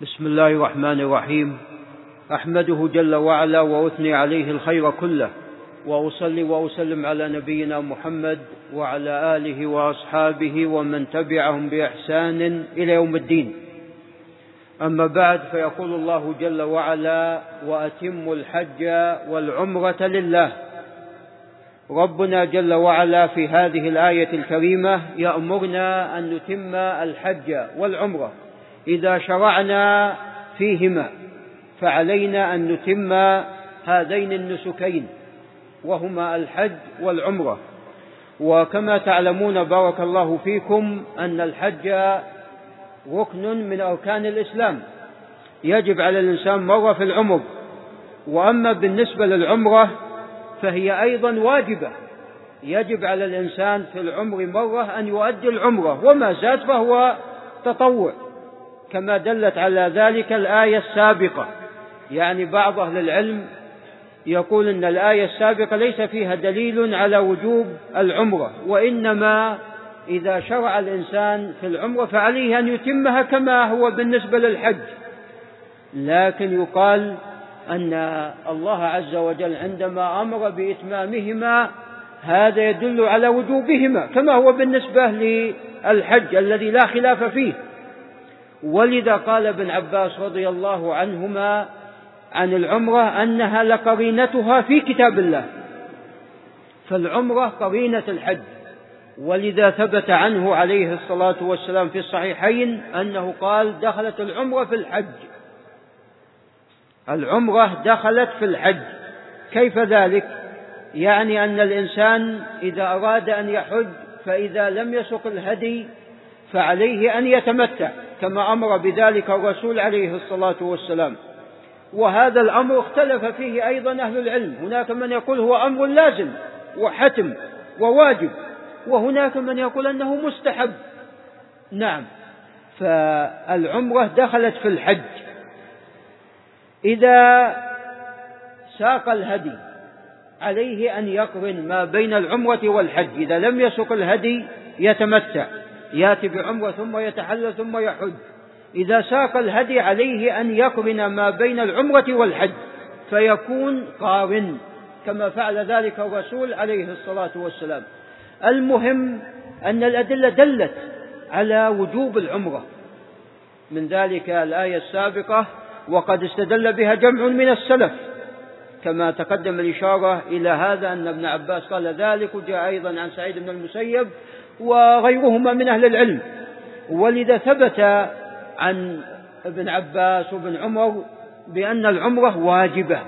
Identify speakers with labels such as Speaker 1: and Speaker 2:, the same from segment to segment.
Speaker 1: بسم الله الرحمن الرحيم. أحمده جل وعلا وأثني عليه الخير كله وأصلي وأسلم على نبينا محمد وعلى آله وأصحابه ومن تبعهم بإحسان إلى يوم الدين. أما بعد فيقول الله جل وعلا واتموا الحج والعمرة لله. ربنا جل وعلا في هذه الآية الكريمة يأمرنا أن نتم الحج والعمرة. إذا شرعنا فيهما فعلينا أن نتم هذين النسكين وهما الحج والعمرة. وكما تعلمون بارك الله فيكم أن الحج ركن من أركان الإسلام. يجب على الإنسان مرة في العمر وأما بالنسبة للعمرة فهي أيضا واجبة. يجب على الإنسان في العمر مرة أن يؤدي العمرة وما زاد فهو تطوع. كما دلت على ذلك الآية السابقة. يعني بعض أهل العلم يقول أن الآية السابقة ليس فيها دليل على وجوب العمرة وإنما إذا شرع الإنسان في العمرة فعليه أن يتمها كما هو بالنسبة للحج. لكن يقال أن الله عز وجل عندما أمر بإتمامهما هذا يدل على وجوبهما كما هو بالنسبة للحج الذي لا خلاف فيه. ولذا قال ابن عباس رضي الله عنهما عن العمرة أنها لقرينتها في كتاب الله. فالعمرة قرينة الحج. ولذا ثبت عنه عليه الصلاة والسلام في الصحيحين أنه قال دخلت العمرة في الحج. العمرة دخلت في الحج. كيف ذلك؟ يعني أن الإنسان إذا أراد أن يحج فإذا لم يسق الهدي فعليه أن يتمتع. كما أمر بذلك الرسول عليه الصلاة والسلام. وهذا الأمر اختلف فيه أيضا أهل العلم. هناك من يقول هو أمر لازم وحتم وواجب وهناك من يقول أنه مستحب. نعم فالعمرة دخلت في الحج. إذا ساق الهدي عليه أن يقرن ما بين العمرة والحج إذا لم يسق الهدي يتمتع. ياتي بعمره ثم يتحلل ثم يحج. إذا ساق الهدي عليه أن يقرن ما بين العمرة والحج فيكون قارن كما فعل ذلك الرسول عليه الصلاة والسلام. المهم أن الأدلة دلت على وجوب العمرة. من ذلك الآية السابقة وقد استدل بها جمع من السلف كما تقدم الإشارة إلى هذا أن ابن عباس قال ذلك وجاء أيضا عن سعيد بن المسيب وغيرهما من أهل العلم. ولذا ثبت عن ابن عباس وابن عمر بأن العمرة واجبة.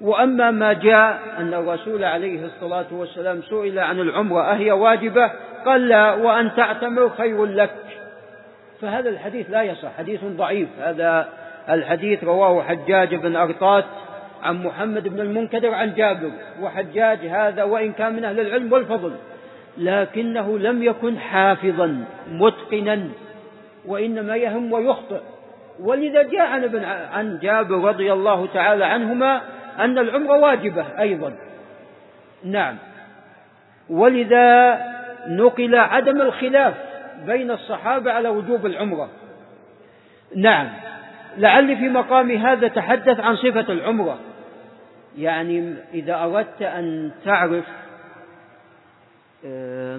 Speaker 1: وأما ما جاء أن الرسول عليه الصلاة والسلام سئل عن العمرة أهي واجبة؟ قال لا وأن تعتمر خير لك. فهذا الحديث لا يصح حديث ضعيف. هذا الحديث رواه حجاج بن أرطات عن محمد بن المنكدر عن جابر. وحجاج هذا وإن كان من أهل العلم والفضل. لكنه لم يكن حافظا متقنا وإنما يهم ويخطئ. ولذا جاء عن عن جابر رضي الله تعالى عنهما أن العمرة واجبة أيضا. نعم. ولذا نقل عدم الخلاف بين الصحابة على وجوب العمرة. نعم. لعلي في مقام هذا تحدث عن صفة العمرة. يعني إذا أردت أن تعرف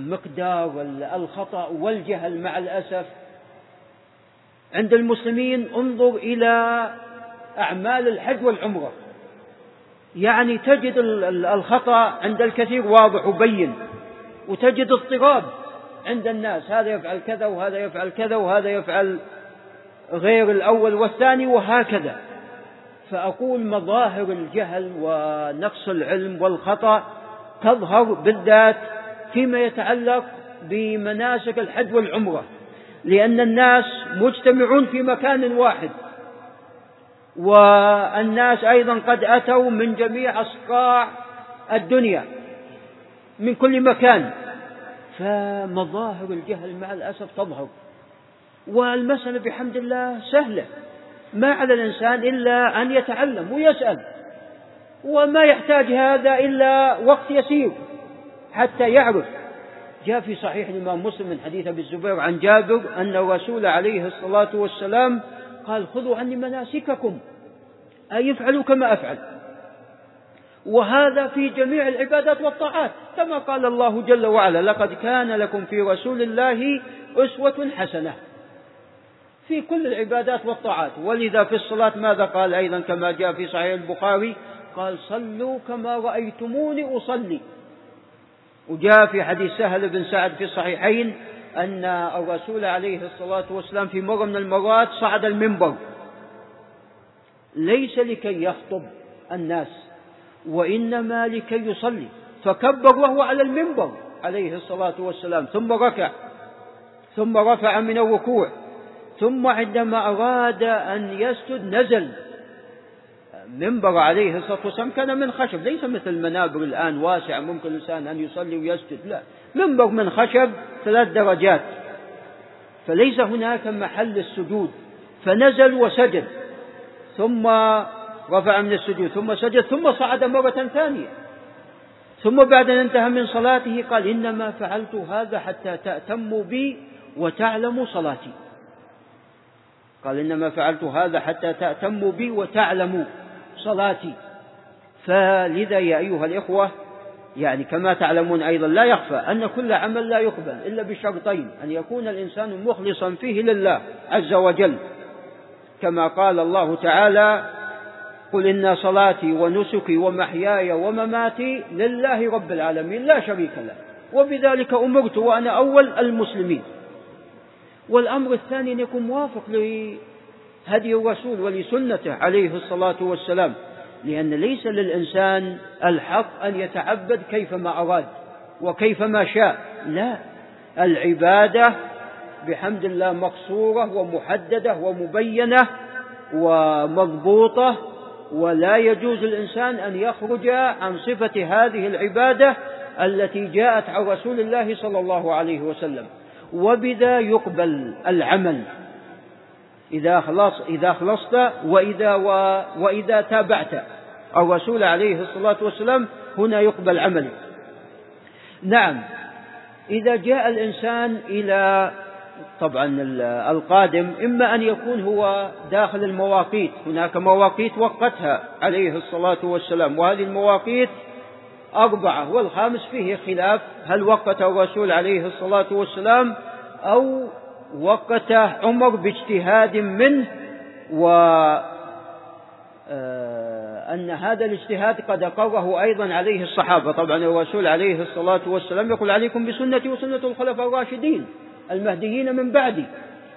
Speaker 1: مقدار الخطأ والجهل مع الأسف. عند المسلمين انظر إلى أعمال الحج والعمرة. يعني تجد الخطأ عند الكثير واضح وبين وتجد اضطراب عند الناس. هذا يفعل كذا وهذا يفعل كذا وهذا يفعل غير الأول والثاني وهكذا. فأقول مظاهر الجهل ونقص العلم والخطأ تظهر بالذات فيما يتعلق بمناسك الحج والعمرة لأن الناس مجتمعون في مكان واحد والناس أيضا قد أتوا من جميع أصقاع الدنيا من كل مكان فمظاهر الجهل مع الأسف تظهر والمسألة بحمد الله سهلة ما على الإنسان إلا أن يتعلم ويسأل وما يحتاج هذا إلا وقت يسير. حتى يعرف. جاء في صحيح الإمام مسلم من حديث أبي الزبير عن جابر أن الرسول عليه الصلاة والسلام قال خذوا عني مناسككم أي افعلوا كما أفعل. وهذا في جميع العبادات والطاعات كما قال الله جل وعلا لقد كان لكم في رسول الله أسوة حسنة. في كل العبادات والطاعات. ولذا في الصلاة ماذا قال أيضا كما جاء في صحيح البخاري؟ قال صلوا كما رأيتموني أصلي. وجاء في حديث سهل بن سعد في الصحيحين أن الرسول عليه الصلاة والسلام في مرة من المرات صعد المنبر. ليس لكي يخطب الناس وإنما لكي يصلي. فكبر وهو على المنبر عليه الصلاة والسلام ثم ركع ثم رفع من الركوع ثم عندما أراد أن يسجد نزل. منبر عليه الصلاة والسلام كان من خشب ليس مثل المنابر الآن واسعة ممكن الإنسان أن يصلي ويسجد لا. منبر من خشب ثلاث درجات. فليس هناك محل السجود. فنزل وسجد ثم رفع من السجود ثم سجد ثم صعد مرة ثانية. ثم بعد أن انتهى من صلاته قال إنما فعلت هذا حتى تأتموا بي وتعلموا صلاتي. قال إنما فعلت هذا حتى تأتموا بي وتعلموا صلاتي فلذا يا أيها الإخوة يعني كما تعلمون أيضا لا يخفى أن كل عمل لا يقبل إلا بشرطين أن يكون الإنسان مخلصا فيه لله عز وجل. كما قال الله تعالى قل إن صلاتي ونسكي ومحياي ومماتي لله رب العالمين لا شريك له وبذلك أمرت وأنا أول المسلمين. والأمر الثاني أن يكون موافق لهدي الرسول ولسنته عليه الصلاة والسلام لأن ليس للإنسان الحق أن يتعبد كيفما أراد وكيفما شاء لا. العبادة بحمد الله مقصورة ومحددة ومبينة ومضبوطة ولا يجوز الإنسان أن يخرج عن صفة هذه العبادة التي جاءت عن رسول الله صلى الله عليه وسلم. وبذا يقبل العمل. إذا خلص إذا خلصت وإذا و وإذا تابعت. الرسول عليه الصلاة والسلام هنا يقبل عملك نعم إذا جاء الإنسان إلى طبعا القادم إما أن يكون هو داخل المواقيت. هناك مواقيت وقتها عليه الصلاة والسلام وهذه المواقيت أربعة والخامس فيه خلاف هل وقت الرسول عليه الصلاة والسلام أو وقته عمر باجتهاد منه و آه، أن هذا الاجتهاد قد أقره أيضا عليه الصحابة. طبعا الرسول عليه الصلاة والسلام يقول عليكم بسنتي وسنة الخلفاء الراشدين المهديين من بعدي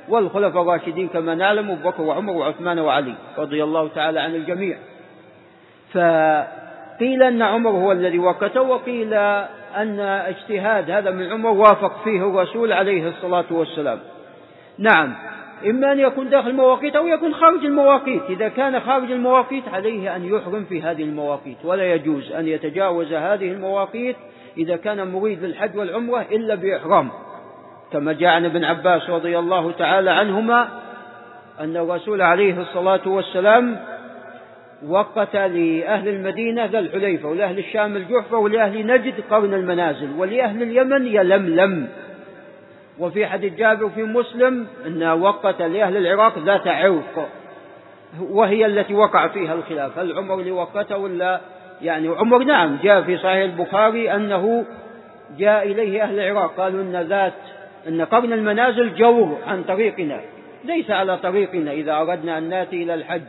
Speaker 1: والخلفاء الراشدين كما نعلم أبو بكر وعمر وعثمان وعلي رضي الله تعالى عن الجميع. فقيل أن عمر هو الذي وقته وقيل أن اجتهاد هذا من عمر وافق فيه الرسول عليه الصلاة والسلام. نعم. إما أن يكون داخل المواقيت أو يكون خارج المواقيت. إذا كان خارج المواقيت عليه أن يحرم في هذه المواقيت. ولا يجوز أن يتجاوز هذه المواقيت إذا كان مريد للحج والعمرة إلا بإحرام. كما جاء عن ابن عباس رضي الله تعالى عنهما أن الرسول عليه الصلاة والسلام وقت لأهل المدينة ذا الحليفة ولأهل الشام الجحفة ولأهل نجد قرن المنازل ولأهل اليمن يلملم. وفي حديث جابر في مسلم أن وقت لأهل العراق ذات عرق وهي التي وقع فيها الخلاف. هل عمر اللي وقته ولا؟ يعني عمر نعم جاء في صحيح البخاري أنه جاء إليه أهل العراق. قالوا أن ذات أن قرن المنازل جور عن طريقنا ليس على طريقنا إذا أردنا أن نأتي إلى الحج.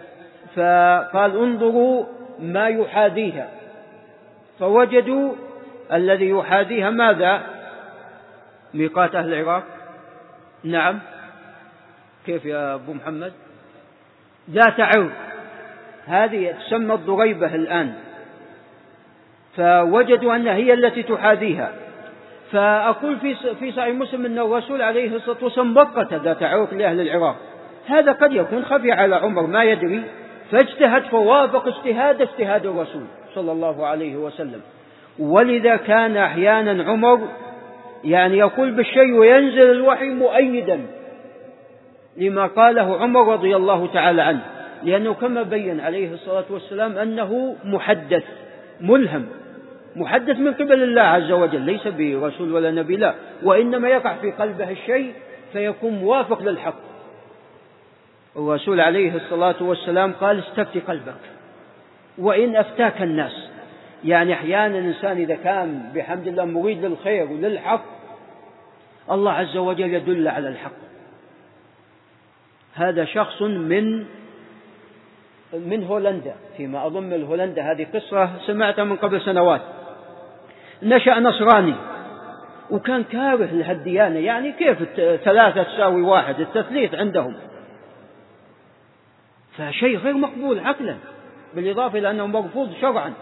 Speaker 1: فقال انظروا ما يحاذيها. فوجدوا الذي يحاذيها ماذا؟ ميقات أهل العراق؟ نعم. كيف يا أبو محمد؟ ذات عرض هذه تسمى الضريبة الآن. فوجدوا أن هي التي تحاذيها. فأقول في في صحيح مسلم أن الرسول عليه الصلاة والسلام وقت ذات عرق لأهل العراق. هذا قد يكون خفي على عمر ما يدري. فاجتهد فوافق اجتهاد اجتهاد الرسول صلى الله عليه وسلم. ولذا كان أحيانا عمر يعني يقول بالشيء وينزل الوحي مؤيدا لما قاله عمر رضي الله تعالى عنه. لأنه كما بين عليه الصلاة والسلام أنه محدث ملهم محدث من قبل الله عز وجل ليس برسول ولا نبي لا. وإنما يقع في قلبه الشيء فيكون موافق للحق. الرسول عليه الصلاة والسلام قال استفتي قلبك وإن أفتاك الناس. يعني أحيانا الإنسان إذا كان بحمد الله مريد للخير وللحق الله عز وجل يدل على الحق. هذا شخص من من هولندا فيما أظن الهولندا هذه قصة سمعتها من قبل سنوات. نشأ نصراني وكان كاره لهالديانة يعني كيف ثلاثة تساوي واحد التثليث عندهم. فشيء غير مقبول عقلا بالإضافة إلى أنه مرفوض شرعا.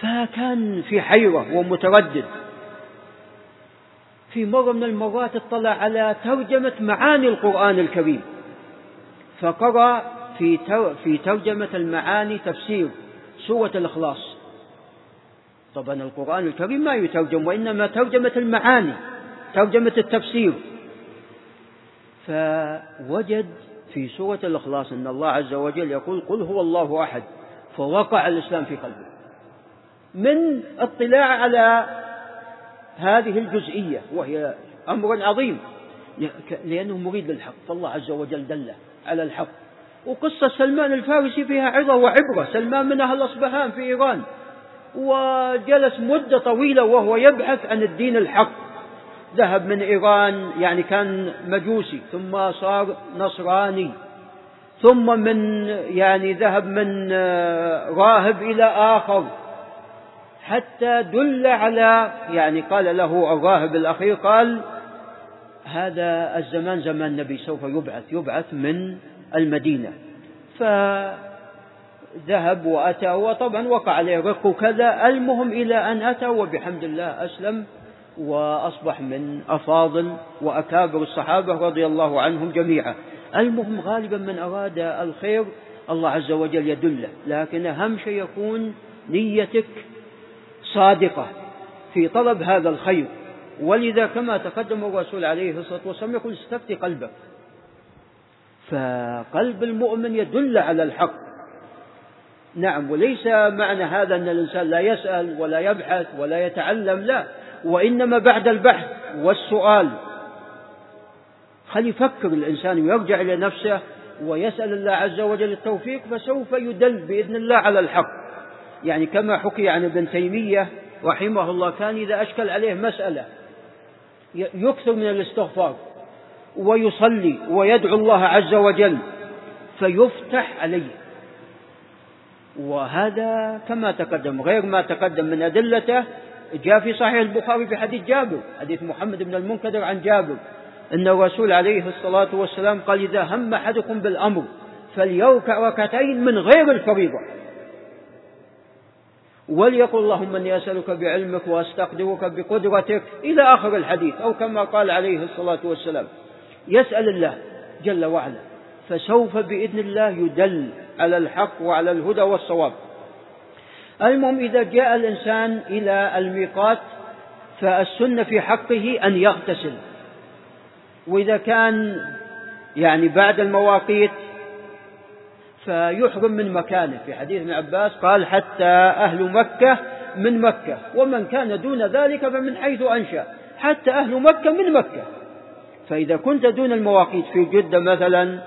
Speaker 1: فكان في حيرة ومتردد. في مرة من المرات اطلع على ترجمة معاني القرآن الكريم. فقرأ في في ترجمة المعاني تفسير سورة الإخلاص. طبعا القرآن الكريم ما يترجم وإنما ترجمة المعاني ترجمة التفسير. فوجد في سورة الإخلاص أن الله عز وجل يقول قل هو الله أحد فوقع الإسلام في قلبه. من اطلاع على هذه الجزئية وهي أمر عظيم لأنه مريد للحق فالله عز وجل دله على الحق. وقصة سلمان الفارسي فيها عظة وعبرة سلمان من أهل أصبهان في إيران وجلس مدة طويلة وهو يبحث عن الدين الحق. ذهب من إيران يعني كان مجوسي ثم صار نصراني ثم من يعني ذهب من راهب إلى آخر. حتى دل على يعني قال له الراهب الأخير قال هذا الزمان زمان النبي سوف يبعث يبعث من المدينة. فذهب وأتى وطبعا وقع عليه رق وكذا. المهم إلى أن أتى وبحمد الله أسلم وأصبح من أفاضل وأكابر الصحابة رضي الله عنهم جميعا. المهم غالبا من أراد الخير الله عز وجل يدله. لكن أهم شيء يكون نيتك صادقة في طلب هذا الخير. ولذا كما تقدم الرسول عليه الصلاة والسلام يقول استفتي قلبك. فقلب المؤمن يدل على الحق. نعم وليس معنى هذا أن الإنسان لا يسأل ولا يبحث ولا يتعلم لا. وإنما بعد البحث والسؤال. خل يفكر الإنسان ويرجع إلى نفسه ويسأل الله عز وجل التوفيق؟ فسوف يدل بإذن الله على الحق. يعني كما حكي عن ابن تيمية رحمه الله كان إذا أشكل عليه مسألة يكثر من الاستغفار ويصلي ويدعو الله عز وجل فيفتح عليه. وهذا كما تقدم غير ما تقدم من أدلته جاء في صحيح البخاري في حديث جابر حديث محمد بن المنكدر عن جابر أن الرسول عليه الصلاة والسلام قال إذا هم أحدكم بالأمر فليركع ركعتين من غير الفريضة. وليقل اللهم إني أسألك بعلمك وأستقدرك بقدرتك إلى آخر الحديث أو كما قال عليه الصلاة والسلام يسأل الله جل وعلا فسوف بإذن الله يدل على الحق وعلى الهدى والصواب. المهم إذا جاء الإنسان إلى الميقات فالسنة في حقه أن يغتسل. وإذا كان يعني بعد المواقيت فيحرم من مكانه. في حديث ابن عباس قال حتى أهل مكة من مكة ومن كان دون ذلك فمن حيث أنشأ حتى أهل مكة من مكة. فإذا كنت دون المواقيت في جدة مثلا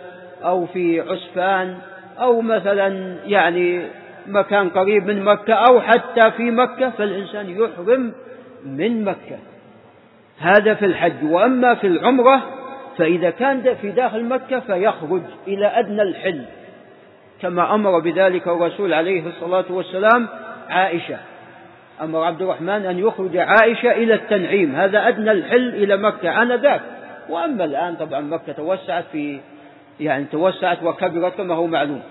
Speaker 1: أو في عسفان أو مثلا يعني مكان قريب من مكة أو حتى في مكة فالإنسان يحرم من مكة. هذا في الحج. وأما في العمرة فإذا كان في داخل مكة فيخرج إلى أدنى الحل. كما أمر بذلك الرسول عليه الصلاة والسلام عائشة. أمر عبد الرحمن أن يخرج عائشة إلى التنعيم. هذا أدنى الحل إلى مكة آنذاك. وأما الآن طبعا مكة توسعت في يعني توسعت وكبرت كما هو معلوم.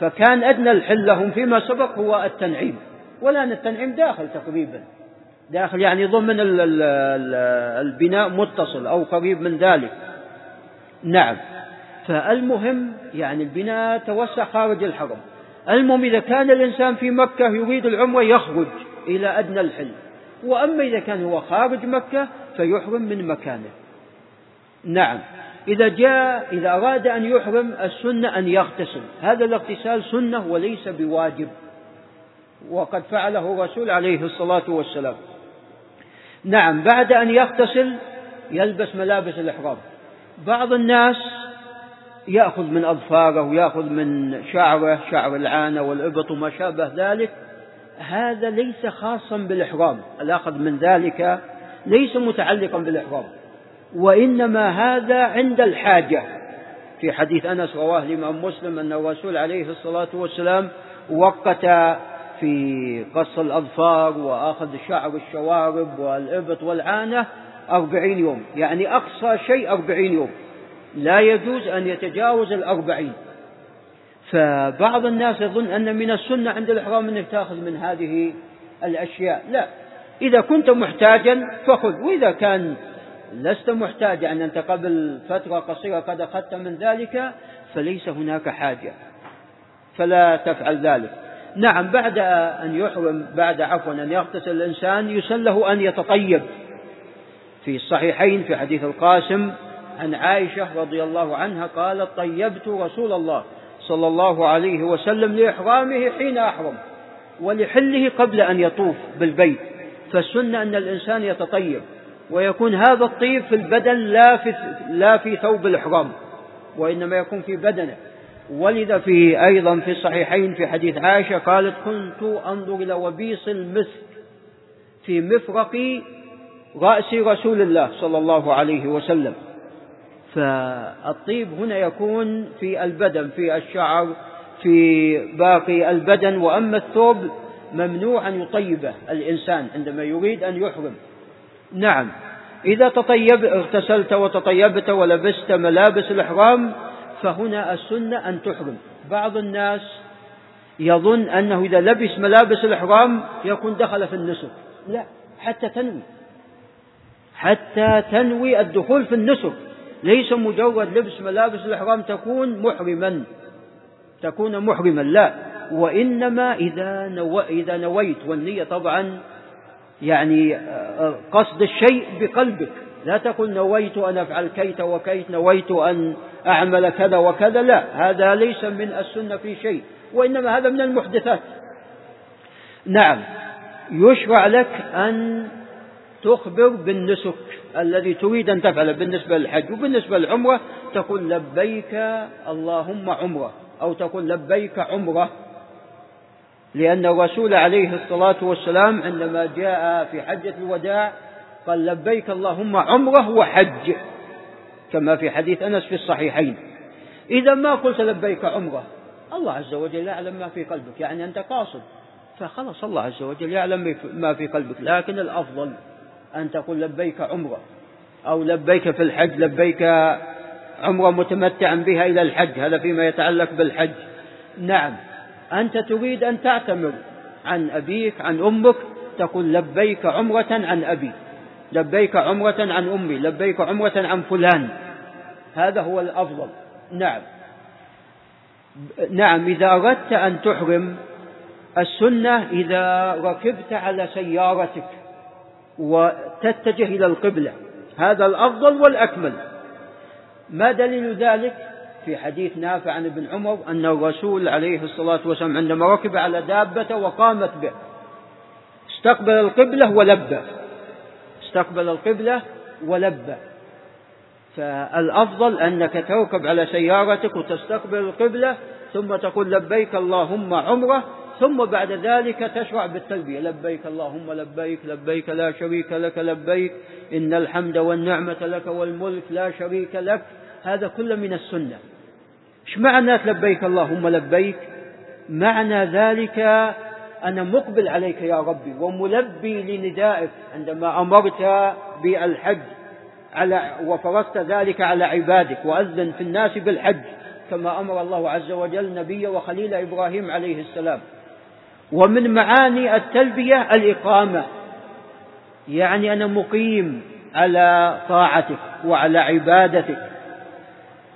Speaker 1: فكان أدنى الحل لهم فيما سبق هو التنعيم. والآن التنعيم داخل تقريبا. داخل يعني ضمن البناء متصل أو قريب من ذلك. نعم. فالمهم يعني البناء توسع خارج الحرم. المهم إذا كان الإنسان في مكة يريد العمرة يخرج إلى أدنى الحل وأما إذا كان هو خارج مكة فيحرم من مكانه. نعم. إذا جاء إذا أراد أن يحرم السنة أن يغتسل. هذا الاغتسال سنة وليس بواجب. وقد فعله الرسول عليه الصلاة والسلام. نعم بعد أن يغتسل يلبس ملابس الإحرام. بعض الناس يأخذ من أظفاره ويأخذ من شعره شعر العانة والإبط وما شابه ذلك. هذا ليس خاصا بالإحرام. الأخذ من ذلك ليس متعلقا بالإحرام. وإنما هذا عند الحاجة. في حديث أنس رواه الإمام مسلم أن الرسول عليه الصلاة والسلام وقت في قص الأظفار وأخذ شعر الشوارب والإبط والعانة أربعين يوم. يعني أقصى شيء أربعين يوم. لا يجوز أن يتجاوز الأربعين. فبعض الناس يظن أن من السنة عند الإحرام أنك تأخذ من هذه الأشياء. لا. إذا كنت محتاجا فخذ. وإذا كان لست محتاجا أن أنت قبل فترة قصيرة قد أخذت من ذلك فليس هناك حاجة. فلا تفعل ذلك. نعم بعد أن يحرم بعد عفوا أن يغتسل الإنسان يسن له أن يتطيب. في الصحيحين في حديث القاسم عن عائشة رضي الله عنها قالت طيبت رسول الله صلى الله عليه وسلم لإحرامه حين أحرم ولحله قبل أن يطوف بالبيت. فالسنة أن الإنسان يتطيب ويكون هذا الطيب في البدن لا في, لا في ثوب الإحرام وإنما يكون في بدنه. ولذا في أيضا في الصحيحين في حديث عائشة قالت كنت أنظر إلى وبيص المسك في مفرق رأس رسول الله صلى الله عليه وسلم. فالطيب هنا يكون في البدن في الشعر في باقي البدن. وأما الثوب ممنوع أن يطيبه الإنسان عندما يريد أن يحرم. نعم. إذا تطيب اغتسلت وتطيبت ولبست ملابس الإحرام فهنا السنة أن تحرم. بعض الناس يظن أنه إذا لبس ملابس الإحرام يكون دخل في النسك. لا حتى تنوي. حتى تنوي الدخول في النسك. ليس مجرد لبس ملابس الإحرام تكون محرما. تكون محرما لا. وإنما إذا, نو... إذا نويت والنية طبعا يعني آه، قصد الشيء بقلبك. لا تقل نويت أن أفعل كيت وكيت نويت أن أعمل كذا وكذا لا. هذا ليس من السنة في شيء وإنما هذا من المحدثات. نعم. يشرع لك أن تخبر بالنسك الذي تريد أن تفعله بالنسبة للحج وبالنسبة للعمرة تقول لبيك اللهم عمرة أو تقول لبيك عمرة. لأن الرسول عليه الصلاة والسلام عندما جاء في حجة الوداع قال لبيك اللهم عمرة وحج كما في حديث أنس في الصحيحين. إذا ما قلت لبيك عمرة الله عز وجل يعلم ما في قلبك يعني أنت قاصد. فخلص الله عز وجل يعلم ما في قلبك لكن الأفضل أن تقول لبيك عمرة أو لبيك في الحج لبيك عمرة متمتعا بها إلى الحج هذا فيما يتعلق بالحج. نعم أنت تريد أن تعتمر عن أبيك عن أمك تقول لبيك عمرة عن أبي لبيك عمرة عن أمي لبيك عمرة عن فلان. هذا هو الأفضل. نعم. نعم إذا أردت أن تحرم السنة إذا ركبت على سيارتك وتتجه إلى القبلة. هذا الأفضل والأكمل. ما دليل ذلك في حديث نافع عن ابن عمر أن الرسول عليه الصلاة والسلام عندما ركب على دابة وقامت به استقبل القبلة ولبى استقبل القبلة ولبى فالأفضل أنك تركب على سيارتك وتستقبل القبلة ثم تقول لبيك اللهم عمرة ثم بعد ذلك تشرع بالتلبية. لبيك اللهم لبيك لبيك لا شريك لك لبيك إن الحمد والنعمة لك والملك لا شريك لك. هذا كله من السنة. إيش معنى لبيك اللهم لبيك؟ معنى ذلك أنا مقبل عليك يا ربي وملبي لندائك عندما أمرت بالحج على وفرضت ذلك على عبادك وأذن في الناس بالحج كما أمر الله عز وجل نبيه وخليل إبراهيم عليه السلام. ومن معاني التلبية الإقامة. يعني أنا مقيم على طاعتك وعلى عبادتك.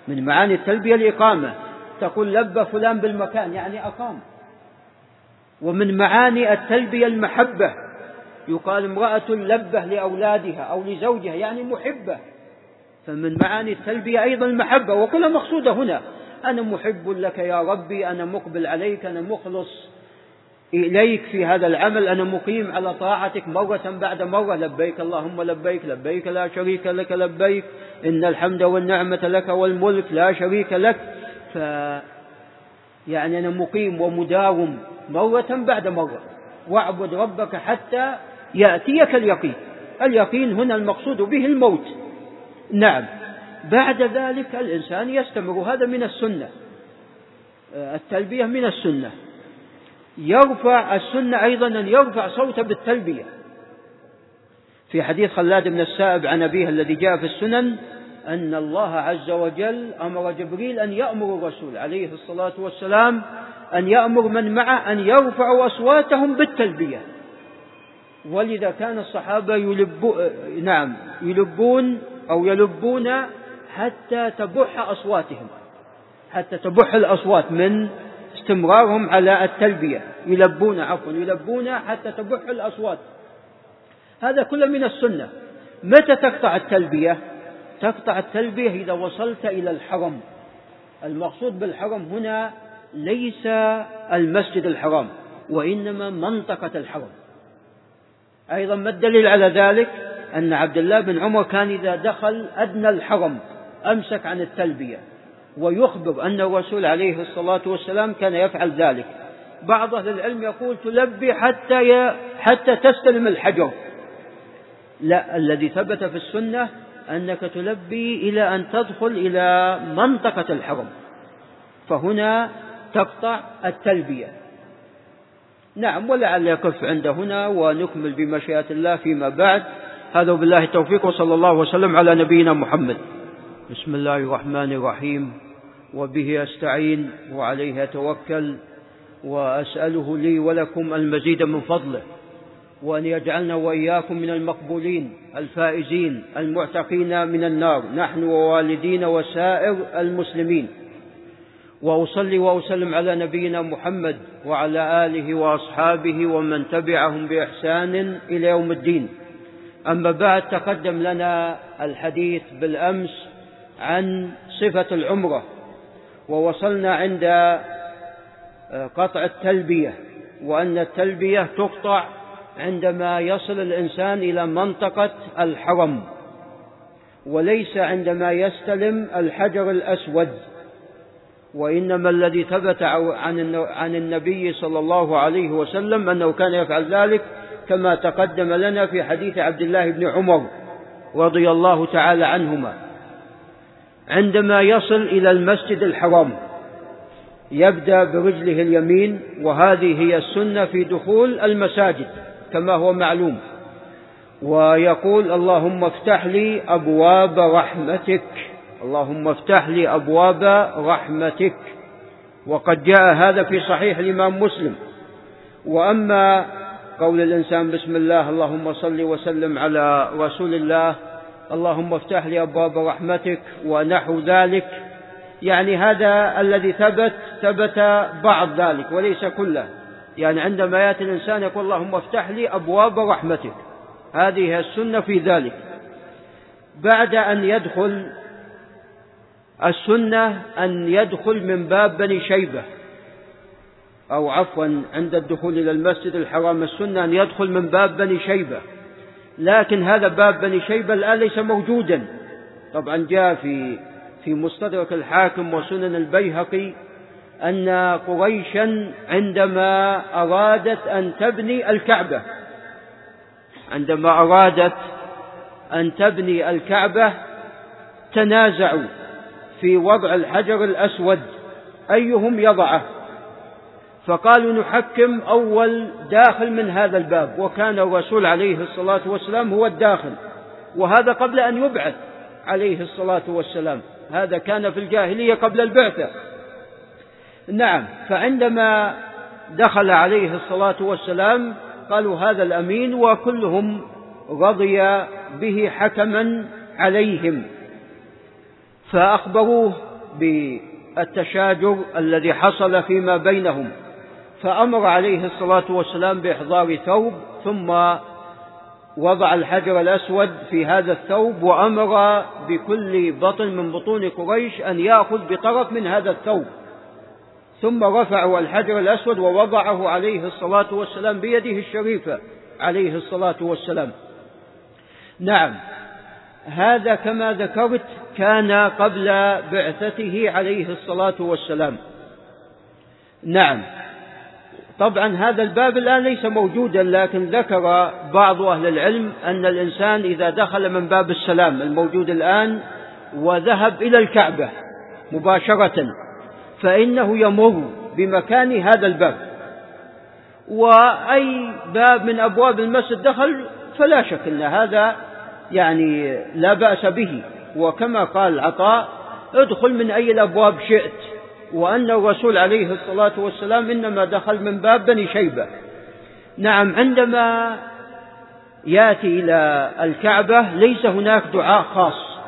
Speaker 1: من معاني التلبية الإقامة. تقول لبى فلان بالمكان يعني أقام. ومن معاني التلبية المحبة. يقال امرأة لبة لأولادها أو لزوجها يعني محبة. فمن معاني التلبية أيضا المحبة. وكلها مقصودة هنا. أنا محب لك يا ربي أنا مقبل عليك أنا مخلص. إليك في هذا العمل أنا مقيم على طاعتك مرة بعد مرة لبيك اللهم لبيك لبيك لا شريك لك لبيك. إن الحمد والنعمة لك والملك لا شريك لك. ف يعني أنا مقيم ومداوم مرة بعد مرة واعبد ربك حتى يأتيك اليقين. اليقين هنا المقصود به الموت. نعم. بعد ذلك الإنسان يستمر. هذا من السنة. التلبية من السنة. يرفع السنة أيضا أن يرفع صوته بالتلبية. في حديث خلاد بن السائب عن أبيه الذي جاء في السنن أن الله عز وجل أمر جبريل أن يأمر الرسول عليه الصلاة والسلام أن يأمر من معه أن يرفعوا أصواتهم بالتلبية. ولذا كان الصحابة يلبو نعم يلبون أو يلبون حتى تبح أصواتهم. حتى تبح الأصوات من استمرارهم على التلبية يلبون عفوا يلبون حتى تبح الأصوات. هذا كله من السنة. متى تقطع التلبية؟ تقطع التلبية إذا وصلت إلى الحرم. المقصود بالحرم هنا ليس المسجد الحرام وإنما منطقة الحرم. أيضا ما الدليل على ذلك؟ أن عبد الله بن عمر كان إذا دخل أدنى الحرم أمسك عن التلبية. ويخبر أن الرسول عليه الصلاة والسلام كان يفعل ذلك. بعض أهل العلم يقول تلبي حتى ي... حتى تستلم الحجر. لا الذي ثبت في السنة أنك تلبي إلى أن تدخل إلى منطقة الحرم. فهنا تقطع التلبية. نعم ولعل يكف عند هنا ونكمل بمشيئة الله فيما بعد. هذا بالله التوفيق وصلى الله وسلم على نبينا محمد. بسم الله الرحمن الرحيم. وبه أستعين وعليه أتوكل وأسأله لي ولكم المزيد من فضله وأن يجعلنا وإياكم من المقبولين الفائزين المعتقين من النار. نحن ووالدين وسائر المسلمين. وأصلي وأسلم على نبينا محمد وعلى آله وأصحابه ومن تبعهم بإحسان إلى يوم الدين. أما بعد تقدم لنا الحديث بالأمس عن صفة العمرة ووصلنا عند آه، قطع التلبية وأن التلبية تقطع عندما يصل الإنسان إلى منطقة الحرم وليس عندما يستلم الحجر الأسود وإنما الذي ثبت عن النبي صلى الله عليه وسلم أنه كان يفعل ذلك كما تقدم لنا في حديث عبد الله بن عمر رضي الله تعالى عنهما. عندما يصل إلى المسجد الحرام يبدأ برجله اليمين وهذه هي السنة في دخول المساجد كما هو معلوم. ويقول اللهم افتح لي أبواب رحمتك اللهم افتح لي أبواب رحمتك. وقد جاء هذا في صحيح الإمام مسلم. وأما قول الإنسان بسم الله اللهم صل وسلم على رسول الله اللهم افتح لي أبواب رحمتك ونحو ذلك. يعني هذا الذي ثبت ثبت بعض ذلك وليس كله. يعني عندما يأتي الإنسان يقول اللهم افتح لي أبواب رحمتك. هذه السنة في ذلك. بعد أن يدخل السنة أن يدخل من باب بني شيبة. أو عفوا عند الدخول إلى المسجد الحرام السنة أن يدخل من باب بني شيبة. لكن هذا باب بني شيبة الآن ليس موجودا. طبعا جاء في في مستدرك الحاكم وسنن البيهقي أن قريشا عندما أرادت أن تبني الكعبة عندما أرادت أن تبني الكعبة تنازعوا في وضع الحجر الأسود أيهم يضعه؟ فقالوا نحكم أول داخل من هذا الباب وكان الرسول عليه الصلاة والسلام هو الداخل وهذا قبل أن يبعث عليه الصلاة والسلام هذا كان في الجاهلية قبل البعثة. نعم فعندما دخل عليه الصلاة والسلام قالوا هذا الأمين وكلهم رضي به حكما عليهم. فأخبروه بالتشاجر الذي حصل فيما بينهم. فأمر عليه الصلاة والسلام بإحضار ثوب ثم وضع الحجر الأسود في هذا الثوب وأمر بكل بطن من بطون قريش أن يأخذ بطرف من هذا الثوب. ثم رفعوا الحجر الأسود ووضعه عليه الصلاة والسلام بيده الشريفة عليه الصلاة والسلام. نعم هذا كما ذكرت كان قبل بعثته عليه الصلاة والسلام. نعم طبعا هذا الباب الآن ليس موجودا لكن ذكر بعض أهل العلم أن الإنسان إذا دخل من باب السلام الموجود الآن وذهب إلى الكعبة مباشرة فإنه يمر بمكان هذا الباب. وأي باب من أبواب المسجد دخل فلا شك أن هذا يعني لا بأس به. وكما قال عطاء ادخل من أي الأبواب شئت. وأن الرسول عليه الصلاة والسلام إنما دخل من باب بني شيبة. نعم عندما يأتي إلى الكعبة ليس هناك دعاء خاص.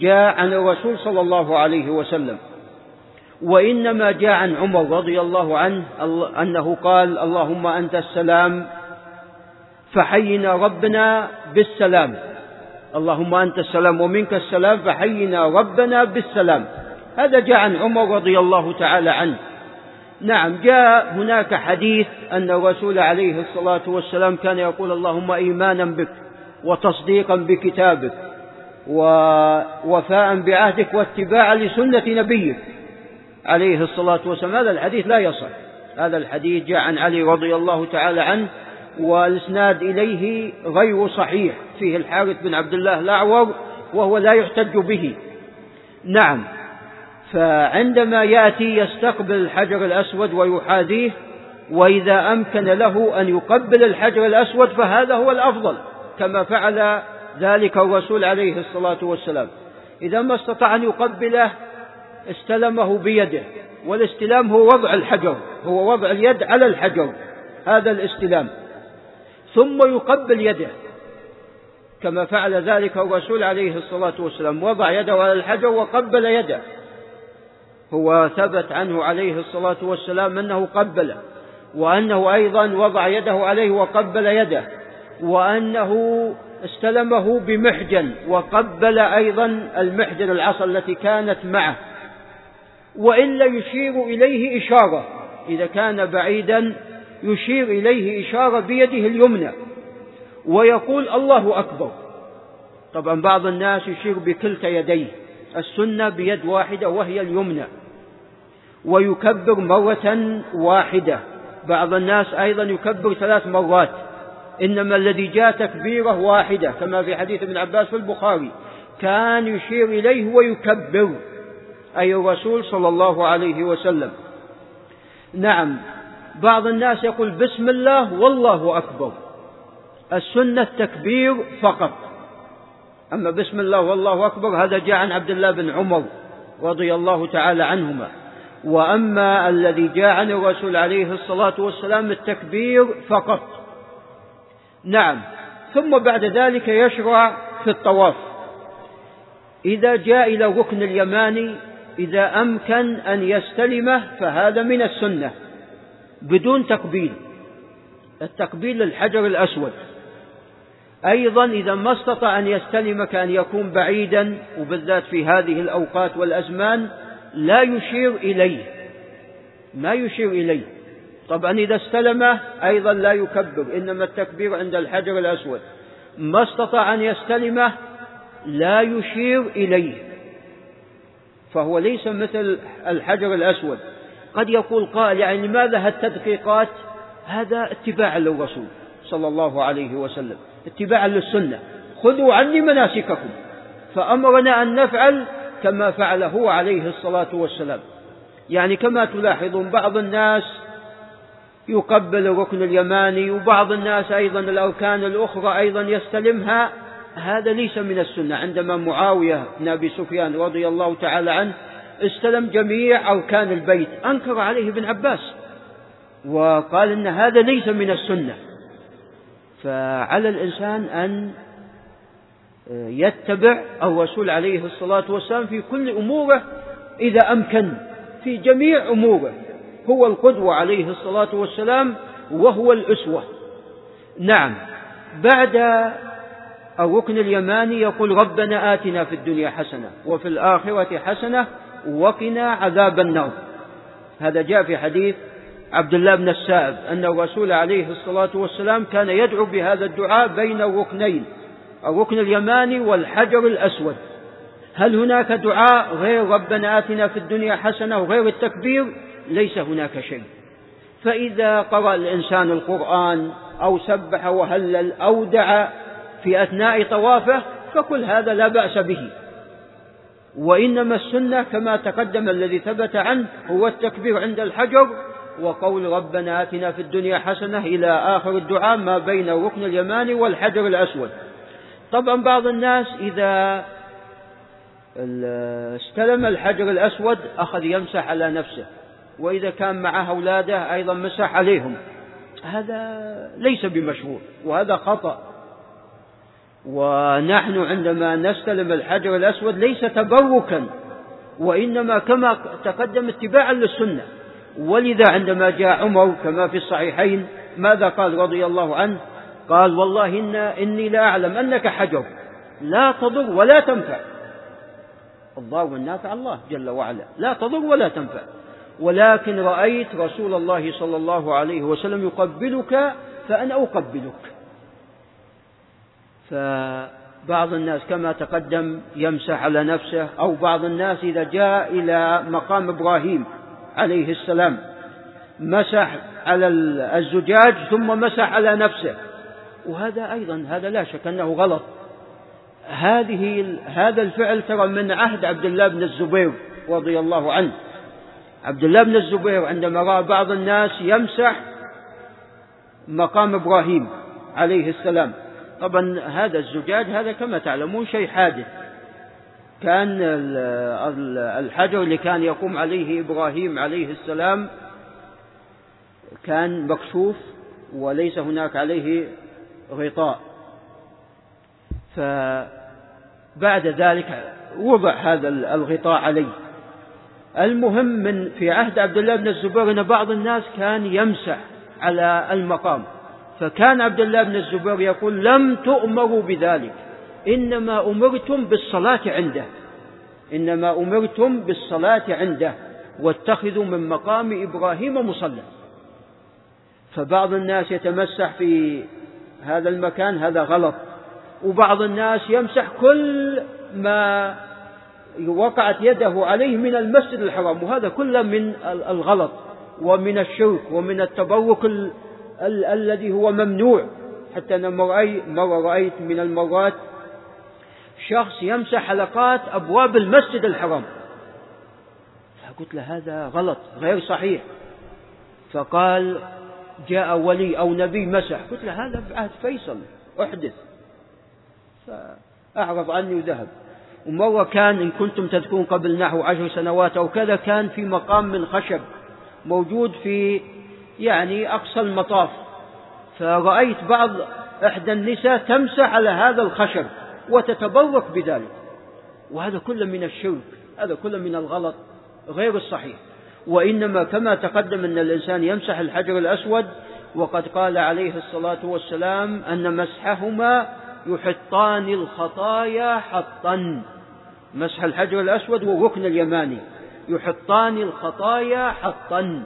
Speaker 1: جاء عن الرسول صلى الله عليه وسلم. وإنما جاء عن عمر رضي الله عنه أنه قال اللهم أنت السلام فحينا ربنا بالسلام. اللهم أنت السلام ومنك السلام فحينا ربنا بالسلام. هذا جاء عن عمر رضي الله تعالى عنه. نعم جاء هناك حديث أن الرسول عليه الصلاة والسلام كان يقول اللهم إيمانا بك وتصديقا بكتابك ووفاء بعهدك واتباعا لسنة نبيك عليه الصلاة والسلام. هذا الحديث لا يصح. هذا الحديث جاء عن علي رضي الله تعالى عنه والإسناد إليه غير صحيح. فيه الحارث بن عبد الله الأعور وهو لا يحتج به. نعم. فعندما يأتي يستقبل الحجر الأسود ويحاذيه وإذا أمكن له أن يقبل الحجر الأسود فهذا هو الأفضل كما فعل ذلك الرسول عليه الصلاة والسلام. إذا ما استطاع أن يقبله استلمه بيده والاستلام هو وضع الحجر هو وضع اليد على الحجر هذا الاستلام. ثم يقبل يده كما فعل ذلك الرسول عليه الصلاة والسلام وضع يده على الحجر وقبل يده. هو ثبت عنه عليه الصلاة والسلام أنه قبله وأنه أيضا وضع يده عليه وقبل يده وأنه استلمه بمحجن وقبل أيضا المحجن العصا التي كانت معه. وإلا يشير إليه إشارة إذا كان بعيدا يشير إليه إشارة بيده اليمنى ويقول الله أكبر. طبعا بعض الناس يشير بكلتا يديه السنة بيد واحدة وهي اليمنى. ويكبر مرة واحدة. بعض الناس أيضا يكبر ثلاث مرات. إنما الذي جاء تكبيرة واحدة كما في حديث ابن عباس في البخاري كان يشير إليه ويكبر. أي الرسول صلى الله عليه وسلم. نعم بعض الناس يقول بسم الله والله أكبر. السنة التكبير فقط. أما بسم الله والله أكبر هذا جاء عن عبد الله بن عمر رضي الله تعالى عنهما. وأما الذي جاء عن الرسول عليه الصلاة والسلام التكبير فقط. نعم. ثم بعد ذلك يشرع في الطواف. إذا جاء إلى الركن اليماني إذا أمكن أن يستلمه فهذا من السنة بدون تقبيل. التقبيل للحجر الأسود. أيضا إذا ما استطاع أن يستلم كأن يكون بعيدا وبالذات في هذه الأوقات والأزمان لا يشير إليه. ما يشير إليه. طبعا إذا استلمه أيضا لا يكبر إنما التكبير عند الحجر الأسود. ما استطاع أن يستلمه لا يشير إليه. فهو ليس مثل الحجر الأسود. قد يقول قائل يعني لماذا هالتدقيقات؟ هذا اتباعا للرسول صلى الله عليه وسلم اتباعا للسنة. خذوا عني مناسككم. فأمرنا أن نفعل كما فعل هو عليه الصلاة والسلام. يعني كما تلاحظون بعض الناس يقبل الركن اليماني وبعض الناس أيضا الأركان الأخرى أيضا يستلمها. هذا ليس من السنة. عندما معاوية بن أبي سفيان رضي الله تعالى عنه استلم جميع أركان البيت أنكر عليه ابن عباس وقال إن هذا ليس من السنة. فعلى الإنسان أن يتبع الرسول عليه الصلاة والسلام في كل أموره إذا أمكن في جميع أموره. هو القدوة عليه الصلاة والسلام وهو الأسوة. نعم بعد الركن اليماني يقول ربنا آتنا في الدنيا حسنة وفي الآخرة حسنة وقنا عذاب النار. هذا جاء في حديث عبد الله بن السائب أن الرسول عليه الصلاة والسلام كان يدعو بهذا الدعاء بين الركنين. الركن اليماني والحجر الأسود. هل هناك دعاء غير ربنا آتنا في الدنيا حسنة وغير التكبير؟ ليس هناك شيء. فإذا قرأ الإنسان القرآن أو سبح وهلل أو دعا في أثناء طوافه فكل هذا لا بأس به. وإنما السنة كما تقدم الذي ثبت عنه هو التكبير عند الحجر وقول ربنا آتنا في الدنيا حسنة إلى آخر الدعاء ما بين الركن اليماني والحجر الأسود. طبعا بعض الناس إذا استلم الحجر الأسود أخذ يمسح على نفسه وإذا كان معه أولاده أيضا مسح عليهم. هذا ليس بمشروع وهذا خطأ. ونحن عندما نستلم الحجر الأسود ليس تبركا وإنما كما تقدم اتباعا للسنة. ولذا عندما جاء عمر كما في الصحيحين ماذا قال رضي الله عنه؟ قال والله إن إني لا أعلم أنك حجر. لا تضر ولا تنفع. الضار والنافع الله جل وعلا. لا تضر ولا تنفع. ولكن رأيت رسول الله صلى الله عليه وسلم يقبلك فأنا أقبلك. فبعض الناس كما تقدم يمسح على نفسه أو بعض الناس إذا جاء إلى مقام إبراهيم عليه السلام مسح على الزجاج ثم مسح على نفسه. وهذا أيضا هذا لا شك أنه غلط. هذه هذا الفعل ترى من عهد عبد الله بن الزبير رضي الله عنه. عبد الله بن الزبير عندما رأى بعض الناس يمسح مقام إبراهيم عليه السلام. طبعا هذا الزجاج هذا كما تعلمون شيء حادث. كان الحجر اللي كان يقوم عليه إبراهيم عليه السلام كان مكشوف وليس هناك عليه غطاء. فبعد ذلك وضع هذا الغطاء عليه. المهم من في عهد عبد الله بن الزبير أن بعض الناس كان يمسح على المقام. فكان عبد الله بن الزبير يقول لم تؤمروا بذلك. إنما أمرتم بالصلاة عنده. إنما أمرتم بالصلاة عنده. واتخذوا من مقام إبراهيم مصلى. فبعض الناس يتمسح في هذا المكان هذا غلط. وبعض الناس يمسح كل ما وقعت يده عليه من المسجد الحرام وهذا كله من الغلط ومن الشرك ومن التبرك ال ال الذي هو ممنوع. حتى أنا مرة رأيت من المرات شخص يمسح حلقات أبواب المسجد الحرام. فقلت له هذا غلط غير صحيح. فقال جاء ولي أو نبي مسح. قلت له هذا بعهد فيصل أحدث. فأعرض عني وذهب. ومرة كان إن كنتم تذكرون قبل نحو عشر سنوات أو كذا كان في مقام من خشب موجود في يعني أقصى المطاف. فرأيت بعض إحدى النساء تمسح على هذا الخشب وتتبرك بذلك. وهذا كله من الشرك هذا كله من الغلط غير الصحيح. وإنما كما تقدم أن الإنسان يمسح الحجر الأسود وقد قال عليه الصلاة والسلام أن مسحهما يحطان الخطايا حطا. مسح الحجر الأسود والركن اليماني. يحطان الخطايا حطا.